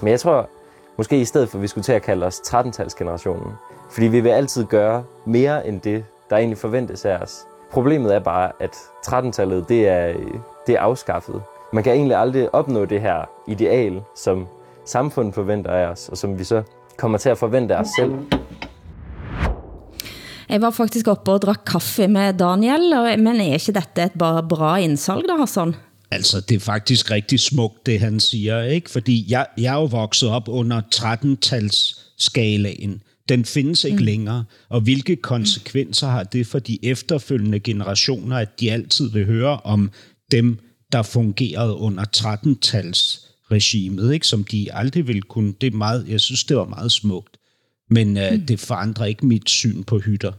Men jeg tror, måske i stedet for, at vi skulle til at kalde os 13-talsgenerationen. Fordi vi vil altid gøre mere end det, der egentlig forventes af os. Problemet er bare, at 13-tallet det er, det er afskaffet. Man kan egentlig aldrig opnå det her ideal, som samfundet forventer af os, og som vi så kommer til at forvente af os selv. Jeg var faktisk oppe og drak kaffe med Daniel, og- men er ikke dette et bare bra indsalg da, Hassan? Altså, det er faktisk rigtig smukt, det han siger, ikke? Fordi jeg, jeg er jo vokset op under 13-tals skalaen, den findes ikke mm. længere. Og hvilke konsekvenser har det for de efterfølgende generationer, at de altid vil høre om dem, der fungerede under 13-tals regimet, ikke? som de aldrig vil kunne. Det er meget, jeg synes, det var meget smukt. Men øh, mm. det forandrer ikke mit syn på hytter.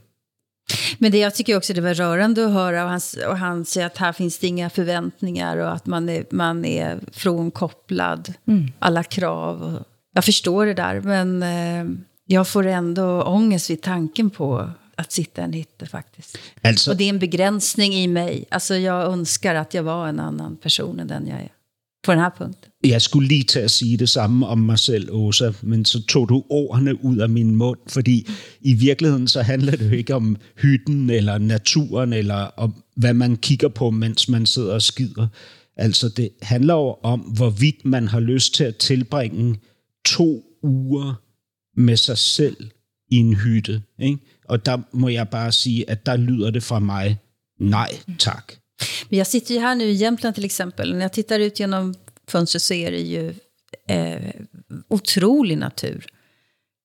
Men det jag tycker också det var rörande att höra och han, och han säger att här finns det inga förväntningar och att man är, man är frånkopplad mm. alla krav. Och jag förstår det där men eh, jag får ändå ångest vid tanken på att sitta en hytte faktiskt. Alltså, och det är en begränsning i mig. Alltså jag önskar att jag var en annan person än den jag är. På den her punkt. Jeg skulle lige til at sige det samme om mig selv, Åsa, men så tog du ordene ud af min mund, fordi i virkeligheden så handler det jo ikke om hytten eller naturen, eller om hvad man kigger på, mens man sidder og skider. Altså det handler jo om, hvorvidt man har lyst til at tilbringe to uger med sig selv i en hytte. Ikke? Og der må jeg bare sige, at der lyder det fra mig, nej tak. Men jag sitter ju här nu i Jämtland till exempel. När jag tittar ut genom fönstret så är det ju eh, otrolig natur.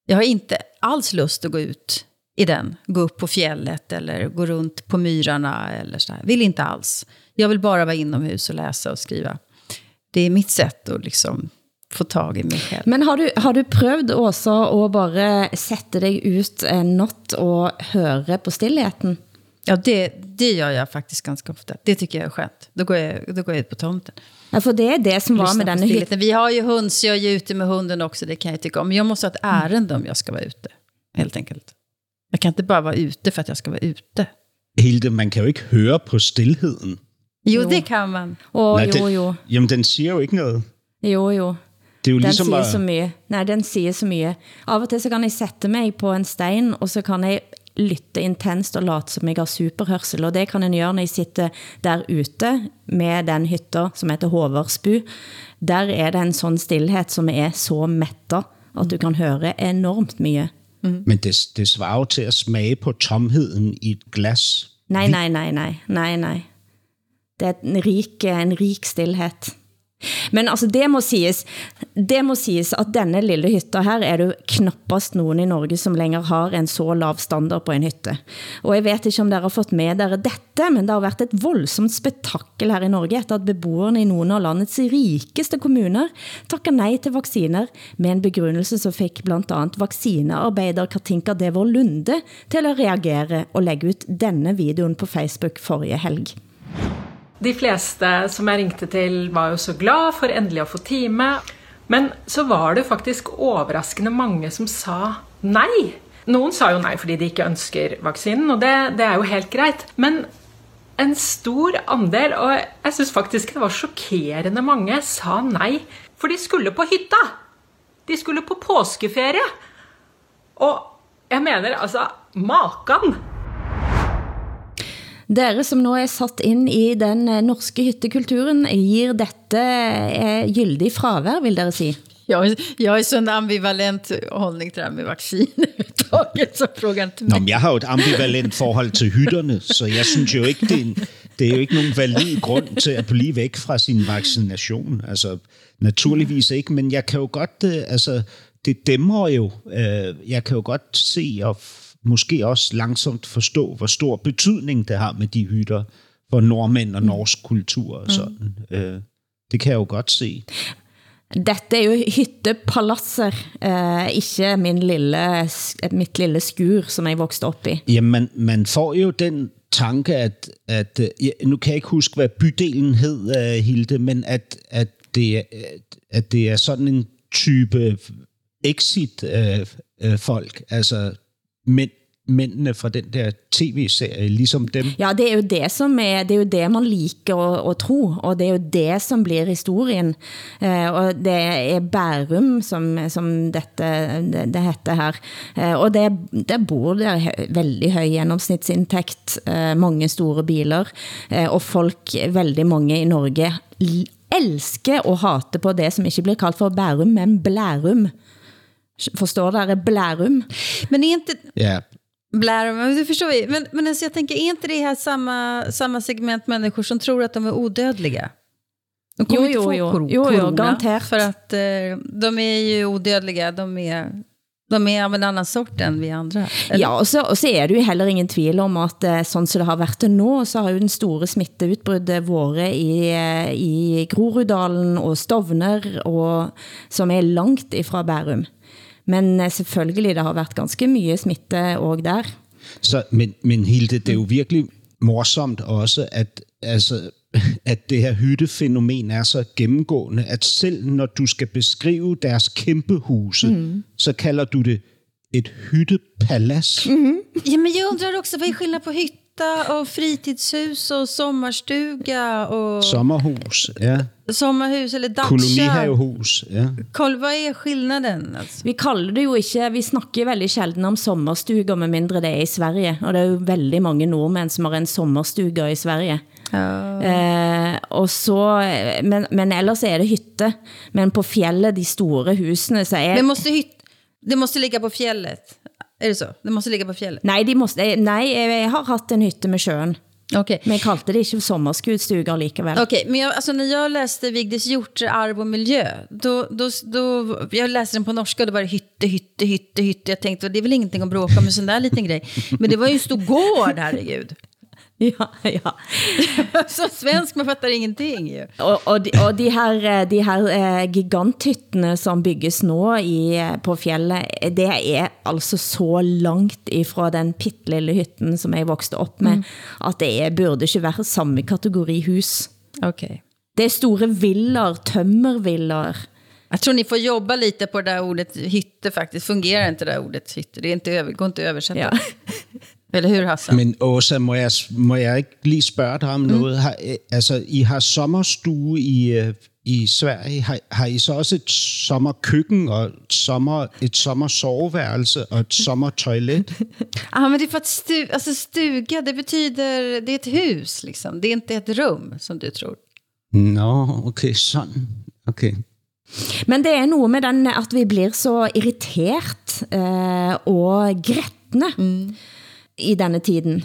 Jag har inte alls lust att gå ut i den, gå upp på fjället eller gå runt på myrarna eller så där. Vill inte alls. Jag vill bara vara inomhus och läsa och skriva. Det är mitt sätt att liksom få tag i mig själv. Men har du, har du prøvd også at bare sætte dig ut en natt og høre på stillheten? Ja, det, det gör jag faktiskt ganska ofta. Det tycker jag är skönt. Då går jag, då går jag ut på tomten. Ja, för det är det som var med den hytten. Vi har ju hund, så jag är ute med hunden också. Det kan jag tycka om. Men jag måste ha ett ärende om jag ska vara ute. Helt enkelt. Jag kan inte bara vara ute för att jag ska vara ute. Hilde, man kan jo ikke høre på stillheden. Jo, jo. det kan man. Åh, Nej, jo, den, jo. Jamen, den siger jo ikke noget. Jo, jo. Det er jo den ligesom siger at... så mye. Nej, den siger så mye. Av og til så kan jeg sætte mig på en stein, og så kan jeg lytte intenst og late som jeg har superhørsel, og det kan en gøre, når jeg sitter der ute med den hytter, som heter Håversbu. Der er det en sådan stillhed, som er så mætter, at du kan høre enormt mye. Mm. Men det, det svarer jo til at smage på tomheden i et glas. Nej, nej, nej, nej, nej, nej. Det er en rik, en rik stillhed. Men altså, det må siges, det må siges at denne lille hytta her er det knappast nogen i Norge, som længere har en så lav standard på en hytte. Og jeg vet ikke om dere har fått med dere dette, men det har været et voldsomt spektakel her i Norge, efter at beboerne i nogle av landets rikeste kommuner takker nej til vacciner, med en begrundelse som fik blandt andet vaccinearbejder Katinka Devor Lunde til at reagere og lægge ut denne videoen på Facebook forrige helg. De fleste som jeg ringte til, var jo så glad for endelig å få time. Men så var det faktisk overraskende mange som sa nei. Noen sa jo nei fordi de ikke ønsker vaksinen, og det, det er jo helt greit. Men en stor andel, og jeg syns faktisk det var sjokkerende mange, sa nei. For de skulle på hytta. De skulle på påskeferie. Og jeg mener altså Makan! Dere som nå er satt ind i den eh, norske hyttekulturen, gir dette eh, gyldig fravær, vil dere si? Jag, jag är så en ambivalent hållning til det med vaccin så frågan til mig. Nå, jeg har jo et ambivalent forhold til hytterne, så jeg synes jo ikke, det er, en, det er jo ikke nogen valid grund til at blive væk fra sin vaccination. Altså, naturligvis ikke, men jeg kan jo godt, øh, altså, det dæmmer jo. Øh, jeg kan jo godt se og måske også langsomt forstå, hvor stor betydning det har med de hytter for nordmænd og norsk kultur og sådan. Mm. Øh, det kan jeg jo godt se. Dette er jo hyttepalasser, eh, ikke min lille, mit lille skur, som jeg voksede op i. Jamen, man, man får jo den tanke, at, at ja, nu kan jeg ikke huske, hvad bydelen hed, uh, Hilde, men at, at, det, at det er sådan en type exit-folk, uh, uh, altså mænd, mændene fra den der tv-serie, ligesom dem. Ja, det er jo det, som er, det er jo det, man liker at, at tro, og det er jo det, som bliver historien. Uh, og det er Bærum, som, som dette, det, det heter her. Uh, og det, det bor der veldig høj gennemsnitsindtægt, uh, eh, mange store biler, uh, og folk, veldig mange i Norge, elsker og hate på det, som ikke bliver kaldt for Bærum, men Blærum. Forstår dere? Blærum. Men är inte... Ja, Blärum, men du förstår vi. Men, men alltså jag tänker, är inte det här samma, samma segment människor som tror att de är odödliga? De kommer jo, inte få jo, kor jo, jo, corona, garanterat. för att eh, de är ju odödliga. De är De är av en annan sort än vi andra. eller? Ja, og så, og så er det jo heller ingen tvil om at eh, sånn som det har været til nå, så har jo den store smitteutbruddet våre i, eh, i Groruddalen og Stovner, og, som er langt ifra Bærum. Men eh, selvfølgelig, det har været ganske mye smitte også der. Så, men, men Hilde, det er jo virkelig morsomt også, at, altså, at det her hyttefænomen er så gennemgående, at selv når du skal beskrive deres kæmpe huse, mm. så kalder du det et hyttepalads. Mm. Ja, men jag undrar också, vad är skillnad på hytta och fritidshus och sommarstuga och Sommerhus, ja. sommarhus eller dacha? Kolonihavehus, ja. Koll, vad är skillnaden? Altså? Vi kalder det jo ikke, vi snakker veldig sjelden om sommerstuger, med mindre det er i Sverige. Og det er jo veldig mange nordmænd, som har en sommerstuger i Sverige. Eh, og så, men, men ellers er det hytte. Men på fjellet, de store husene, så er... Det måste, hytt, det måste ligga på fjället. Är det så? Det måste ligga på fjället? Nej, de måste, nej, jeg har haft en hytte med sjøen. Okay. Men jeg kaldte det ikke sommerskudstuger likevel. Okej, men jag, alltså när jag läste Vigdis Hjorts Arv och miljö, då, då, då, jag läste den på norska och det var hytte, hytte, hytte, hytte. Jag tänkte, det är väl ingenting att bråka om en sån där liten grej. Men det var ju en stor gård, herregud. Ja, ja. Så svensk, man fattar ingenting ju. Og, og, de, og de her, eh, de her eh, giganthyttene som bygges nå i, eh, på fjellet, det er altså så langt ifra den pittlille hytten, som jeg vokste op med, mm. at det burde ikke være samme kategori hus. Okay. Det er store villaer, tømmervillaer. Jag tror ni får jobba lite på det där ordet hytte faktiskt. Fungerar inte det där ordet hytte? Det är inte över, går inte att översätta. Ja. Eller hur, Hassan? Men Åsa, må jeg, må jeg ikke lige spørge dig om mm. noget? Har, øh, altså, I har sommerstue i, øh, i Sverige. Har, har I så også et sommerkøkken og et, sommer, et sommersoveværelse og et sommertoilet? Ja, men det är för att stu, alltså stuga, det betyder, det är ett hus liksom. Det är inte ett rum som du tror. Nå, okay, sådan. Okay. Men det er noget med den, at vi blir så irritert eh, og grættende mm i denne tiden.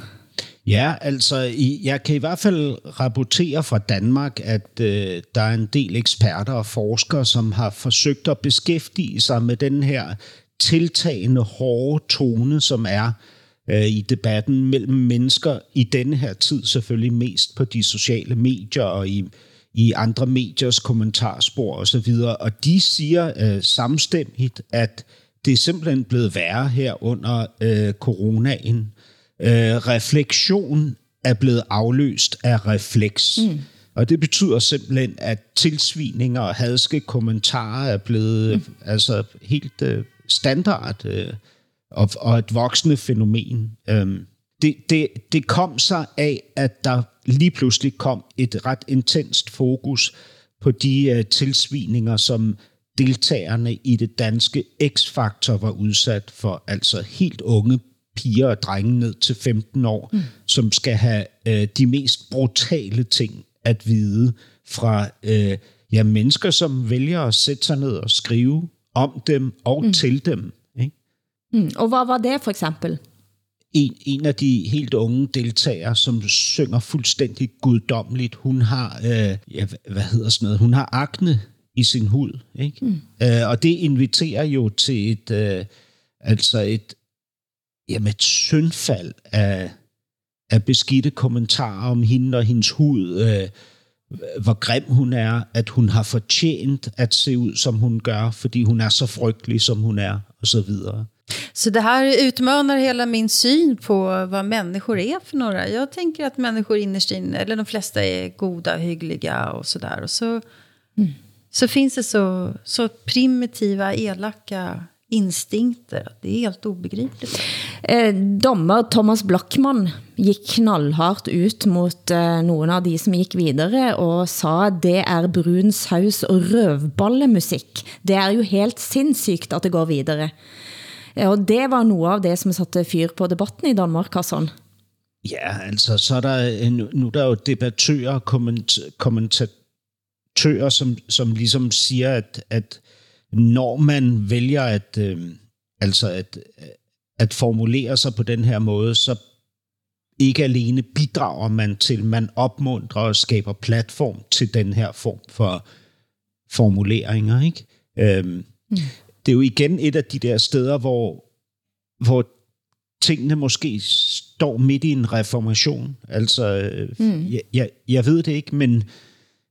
Ja, altså, i, jeg kan i hvert fald rapportere fra Danmark, at øh, der er en del eksperter og forskere, som har forsøgt at beskæftige sig med den her tiltagende hårde tone, som er øh, i debatten mellem mennesker i denne her tid, selvfølgelig mest på de sociale medier og i, i andre mediers kommentarspor osv. Og de siger øh, samstemmigt, at det er simpelthen blevet værre her under øh, coronaen. Øh, refleksion er blevet afløst af refleks. Mm. Og det betyder simpelthen, at tilsvininger og hadske kommentarer er blevet mm. altså helt øh, standard øh, og, og et voksende fænomen. Øhm, det, det, det kom sig af, at der lige pludselig kom et ret intenst fokus på de øh, tilsvininger, som deltagerne i det danske X-Factor var udsat for, altså helt unge piger og drenge ned til 15 år, mm. som skal have øh, de mest brutale ting at vide fra øh, ja, mennesker, som vælger at sætte sig ned og skrive om dem og mm. til dem. Ikke? Mm. Og hvad var det for eksempel? En, en af de helt unge deltagere, som synger fuldstændig guddommeligt, hun har, øh, ja, hvad hedder sådan noget, hun har akne i sin hud. Ikke? Mm. Øh, og det inviterer jo til et, øh, altså et, jamen et syndfald af, af beskidte kommentarer om hende og hendes hud, øh, hvor grim hun er, at hun har fortjent at se ud, som hun gør, fordi hun er så frygtelig, som hun er, og så videre. Så det här utmanar hela min syn på vad människor är för några. Jag tänker att människor innerst inne, eller de flesta är goda, hyggliga och sådär. Och så, mm. Så finns det så, så primitiva, elaka instinkter. Det är helt obegripligt. Eh, dommer Thomas Blackman gick knallhardt ut mot eh, nogle av de som gick videre og sa, det er brun saus og røvballemusik. Det er jo helt sindssygt at det går videre. Ja, og det var noget av det, som satte fyr på debatten i Danmark, Hassan. Ja, altså, så er der, nu, nu er der jo debattører og komment, kommentatører, som, som ligesom siger, at, at når man vælger at, øh, altså at, at formulere sig på den her måde, så ikke alene bidrager man til, man opmuntrer og skaber platform til den her form for formuleringer. Ikke? Øhm, mm det er jo igen et af de der steder, hvor, hvor tingene måske står midt i en reformation. Altså, mm. jeg, jeg, jeg ved det ikke, men,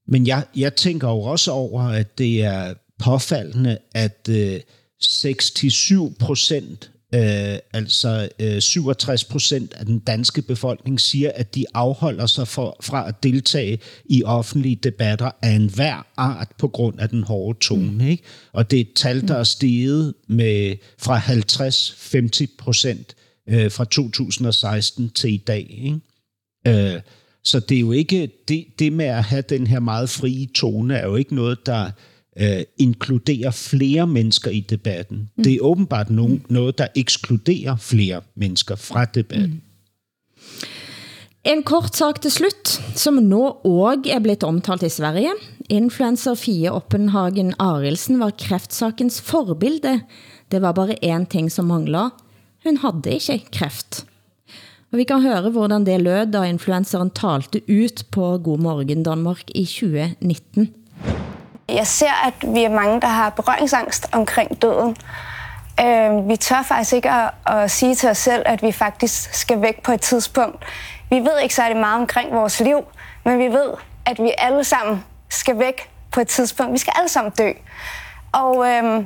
men jeg, jeg tænker jo også over, at det er påfaldende, at øh, 6-7 procent Øh, altså øh, 67 procent af den danske befolkning siger, at de afholder sig for, fra at deltage i offentlige debatter af enhver art på grund af den hårde tone. Mm. Ikke? Og det er et tal, der er steget med fra 50-50 procent øh, fra 2016 til i dag. Ikke? Øh, så det er jo ikke det, det med at have den her meget frie tone er jo ikke noget, der øh, inkluderer flere mennesker i debatten. Mm. Det er åbenbart no- mm. noget, der ekskluderer flere mennesker fra debatten. Mm. En kort sak til slut, som nå også er blevet omtalt i Sverige. Influencer Fie Oppenhagen Arelsen var kræftsakens forbilde. Det var bare en ting som manglede. Hun havde ikke kræft. Og vi kan høre, hvordan det lød, da influenceren talte ut på God Morgen Danmark i 2019. Jeg ser, at vi er mange, der har berøringsangst omkring døden. Øh, vi tør faktisk ikke at, at sige til os selv, at vi faktisk skal væk på et tidspunkt. Vi ved ikke særlig meget omkring vores liv, men vi ved, at vi alle sammen skal væk på et tidspunkt. Vi skal alle sammen dø. Og øh,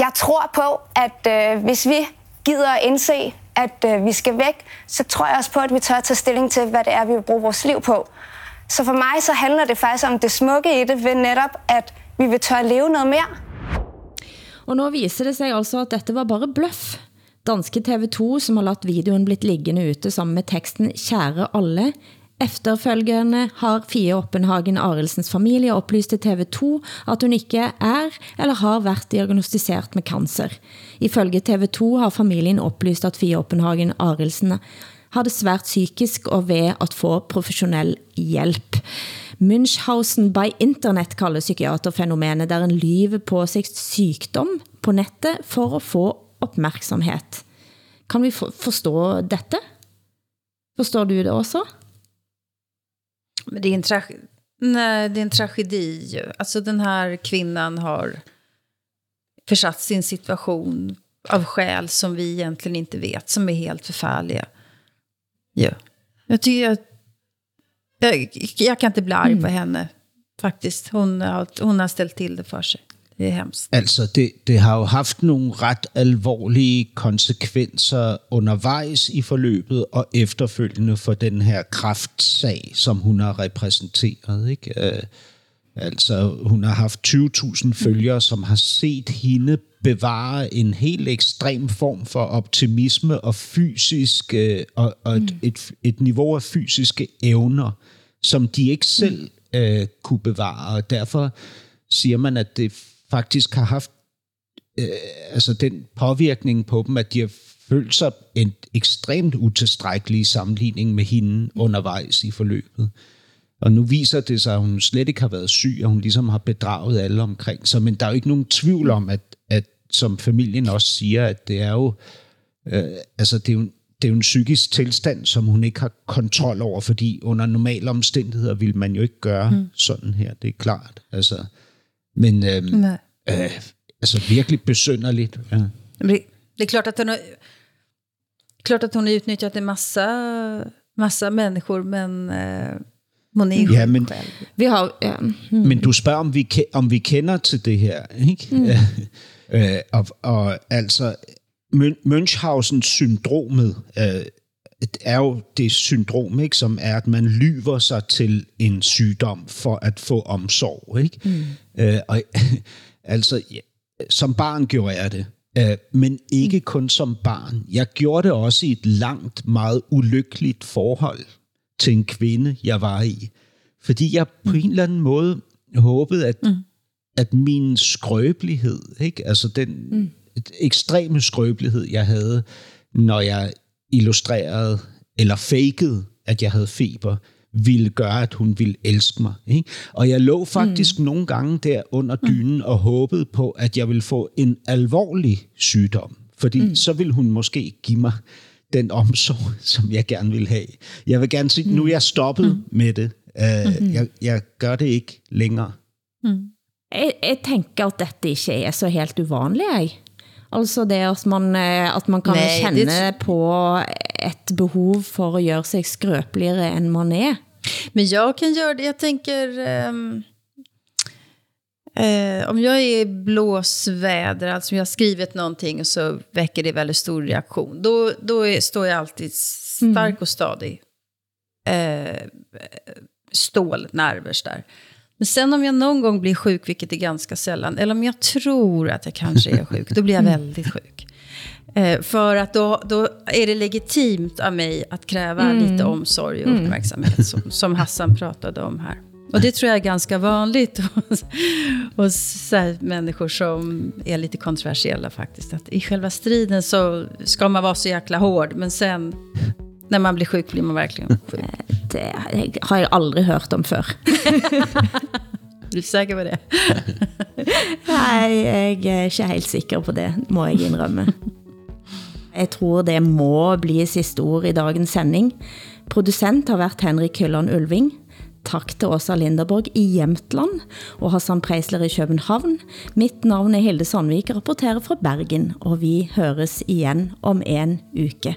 jeg tror på, at øh, hvis vi gider at indse, at øh, vi skal væk, så tror jeg også på, at vi tør at tage stilling til, hvad det er, vi vil bruge vores liv på. Så for mig så handler det faktisk om det smukke i det ved netop, at vi vil tør at leve noget mere. Og nu viser det sig altså, at dette var bare bluff. Danske TV2, som har ladt videoen blitt liggende ute sammen med teksten Kære alle, Efterfølgende har Fie Oppenhagen Arelsens familie oplyst til TV2 at hun ikke er eller har været diagnostiseret med cancer. Ifølge TV2 har familien oplyst at Fie Oppenhagen Arelsen har det svært psykisk og ved at få professionel hjælp. Munchhausen by internet kalder psykiaterfænomenet, der en lyve på sig sygdom på nettet for at få opmærksomhed. Kan vi forstå dette? Forstår du det også? Men det är en tra- Nej, det är en tragedi. Alltså den här kvinnan har försatt sin situation av skäl som vi egentligen inte vet, som är helt förfärliga. Ja. Jag tycker att jag, jag kan inte bli arg mm. på henne, faktiskt. Hon har, hon har ställt till det för sig. Hemskt. Altså, det, det har jo haft nogle ret alvorlige konsekvenser undervejs i forløbet og efterfølgende for den her kraftsag, som hun har repræsenteret. Ikke? Øh, altså, hun har haft 20.000 følgere, som har set hende bevare en helt ekstrem form for optimisme og fysisk øh, og, og et, et, et niveau af fysiske evner, som de ikke selv øh, kunne bevare. Og derfor siger man, at det faktisk har haft øh, altså den påvirkning på dem, at de har følt sig en ekstremt utilstrækkelig sammenligning med hende undervejs i forløbet. Og nu viser det sig, at hun slet ikke har været syg, og hun ligesom har bedraget alle omkring sig. Men der er jo ikke nogen tvivl om, at, at som familien også siger, at det er jo, øh, altså det er jo, det er jo en psykisk tilstand, som hun ikke har kontrol over, fordi under normale omstændigheder vil man jo ikke gøre mm. sådan her, det er klart. Altså, men øhm, øh, altså virkelig besynderligt. Ja. Det, det är klart att hon har, klart att hon har utnyttjat en massa, massa människor, men øh, hon är ja, men, själv. Vi har, ja. mm. Men du spørger, om vi, om vi kender til det her, ikke? Mm. øh, og, og altså, Münchhausen-syndromet øh, er jo det syndrom, ikke, som er, at man lyver sig til en sygdom for at få omsorg. Ikke? Mm. Øh, og, altså, ja, som barn gjorde jeg det, øh, men ikke mm. kun som barn. Jeg gjorde det også i et langt, meget ulykkeligt forhold til en kvinde, jeg var i. Fordi jeg på mm. en eller anden måde håbede, at, mm. at min skrøbelighed, ikke? altså den mm. ekstreme skrøbelighed, jeg havde, når jeg illustrerede eller fakede, at jeg havde feber, ville gøre, at hun ville elske mig. Ikke? Og jeg lå faktisk mm. nogle gange der under dynen mm. og håbede på, at jeg ville få en alvorlig sygdom. Fordi mm. så ville hun måske give mig den omsorg, som jeg gerne vil have. Jeg vil gerne sige, mm. nu er jeg stoppet mm. med det. Uh, mm-hmm. jeg, jeg gør det ikke længere. Mm. Jeg, jeg tænker, at dette ikke er så helt uvanligt, jeg. Altså det, at man, eh, at man kan Nej, Nej, det på et behov for at gøre sig skrøbeligere, end man er. Men jag kan göra det, jag tänker... ehm, eh, om jag är i blåsväder, alltså jag har skrivit någonting och så väcker det väldigt stor reaktion. Då, då är, står jag alltid stark och stadig. Eh, stålnervers där. Men sen om jag någon gång blir sjuk, vilket är ganska sällan, eller om jag tror att jag kanske är sjuk, då blir jag väldigt sjuk. Eh, för att då, då är det legitimt av mig att kräva Mm. lite omsorg och Mm. uppmärksamhet, som, som Hassan pratade om här. Och det tror jag är ganska vanligt hos, hos så här, människor som är lite kontroversiella faktiskt. Att I själva striden så ska man vara så jäkla hård, men sen när man blir sjuk blir man verkligen sjuk. Det har jeg aldrig hørt om før. Du er sikker på det? Nej, jeg er ikke helt sikker på det, må jeg indrømme. Jeg tror det må bli sidste ord i dagens sending. Producent har været Henrik Hylland Ulving. Tak til Åsa Linderborg i Jämtland og Hassan Preisler i København. Mitt navn er Hilde Sandvik, rapporterer fra Bergen, og vi høres igen om en uke.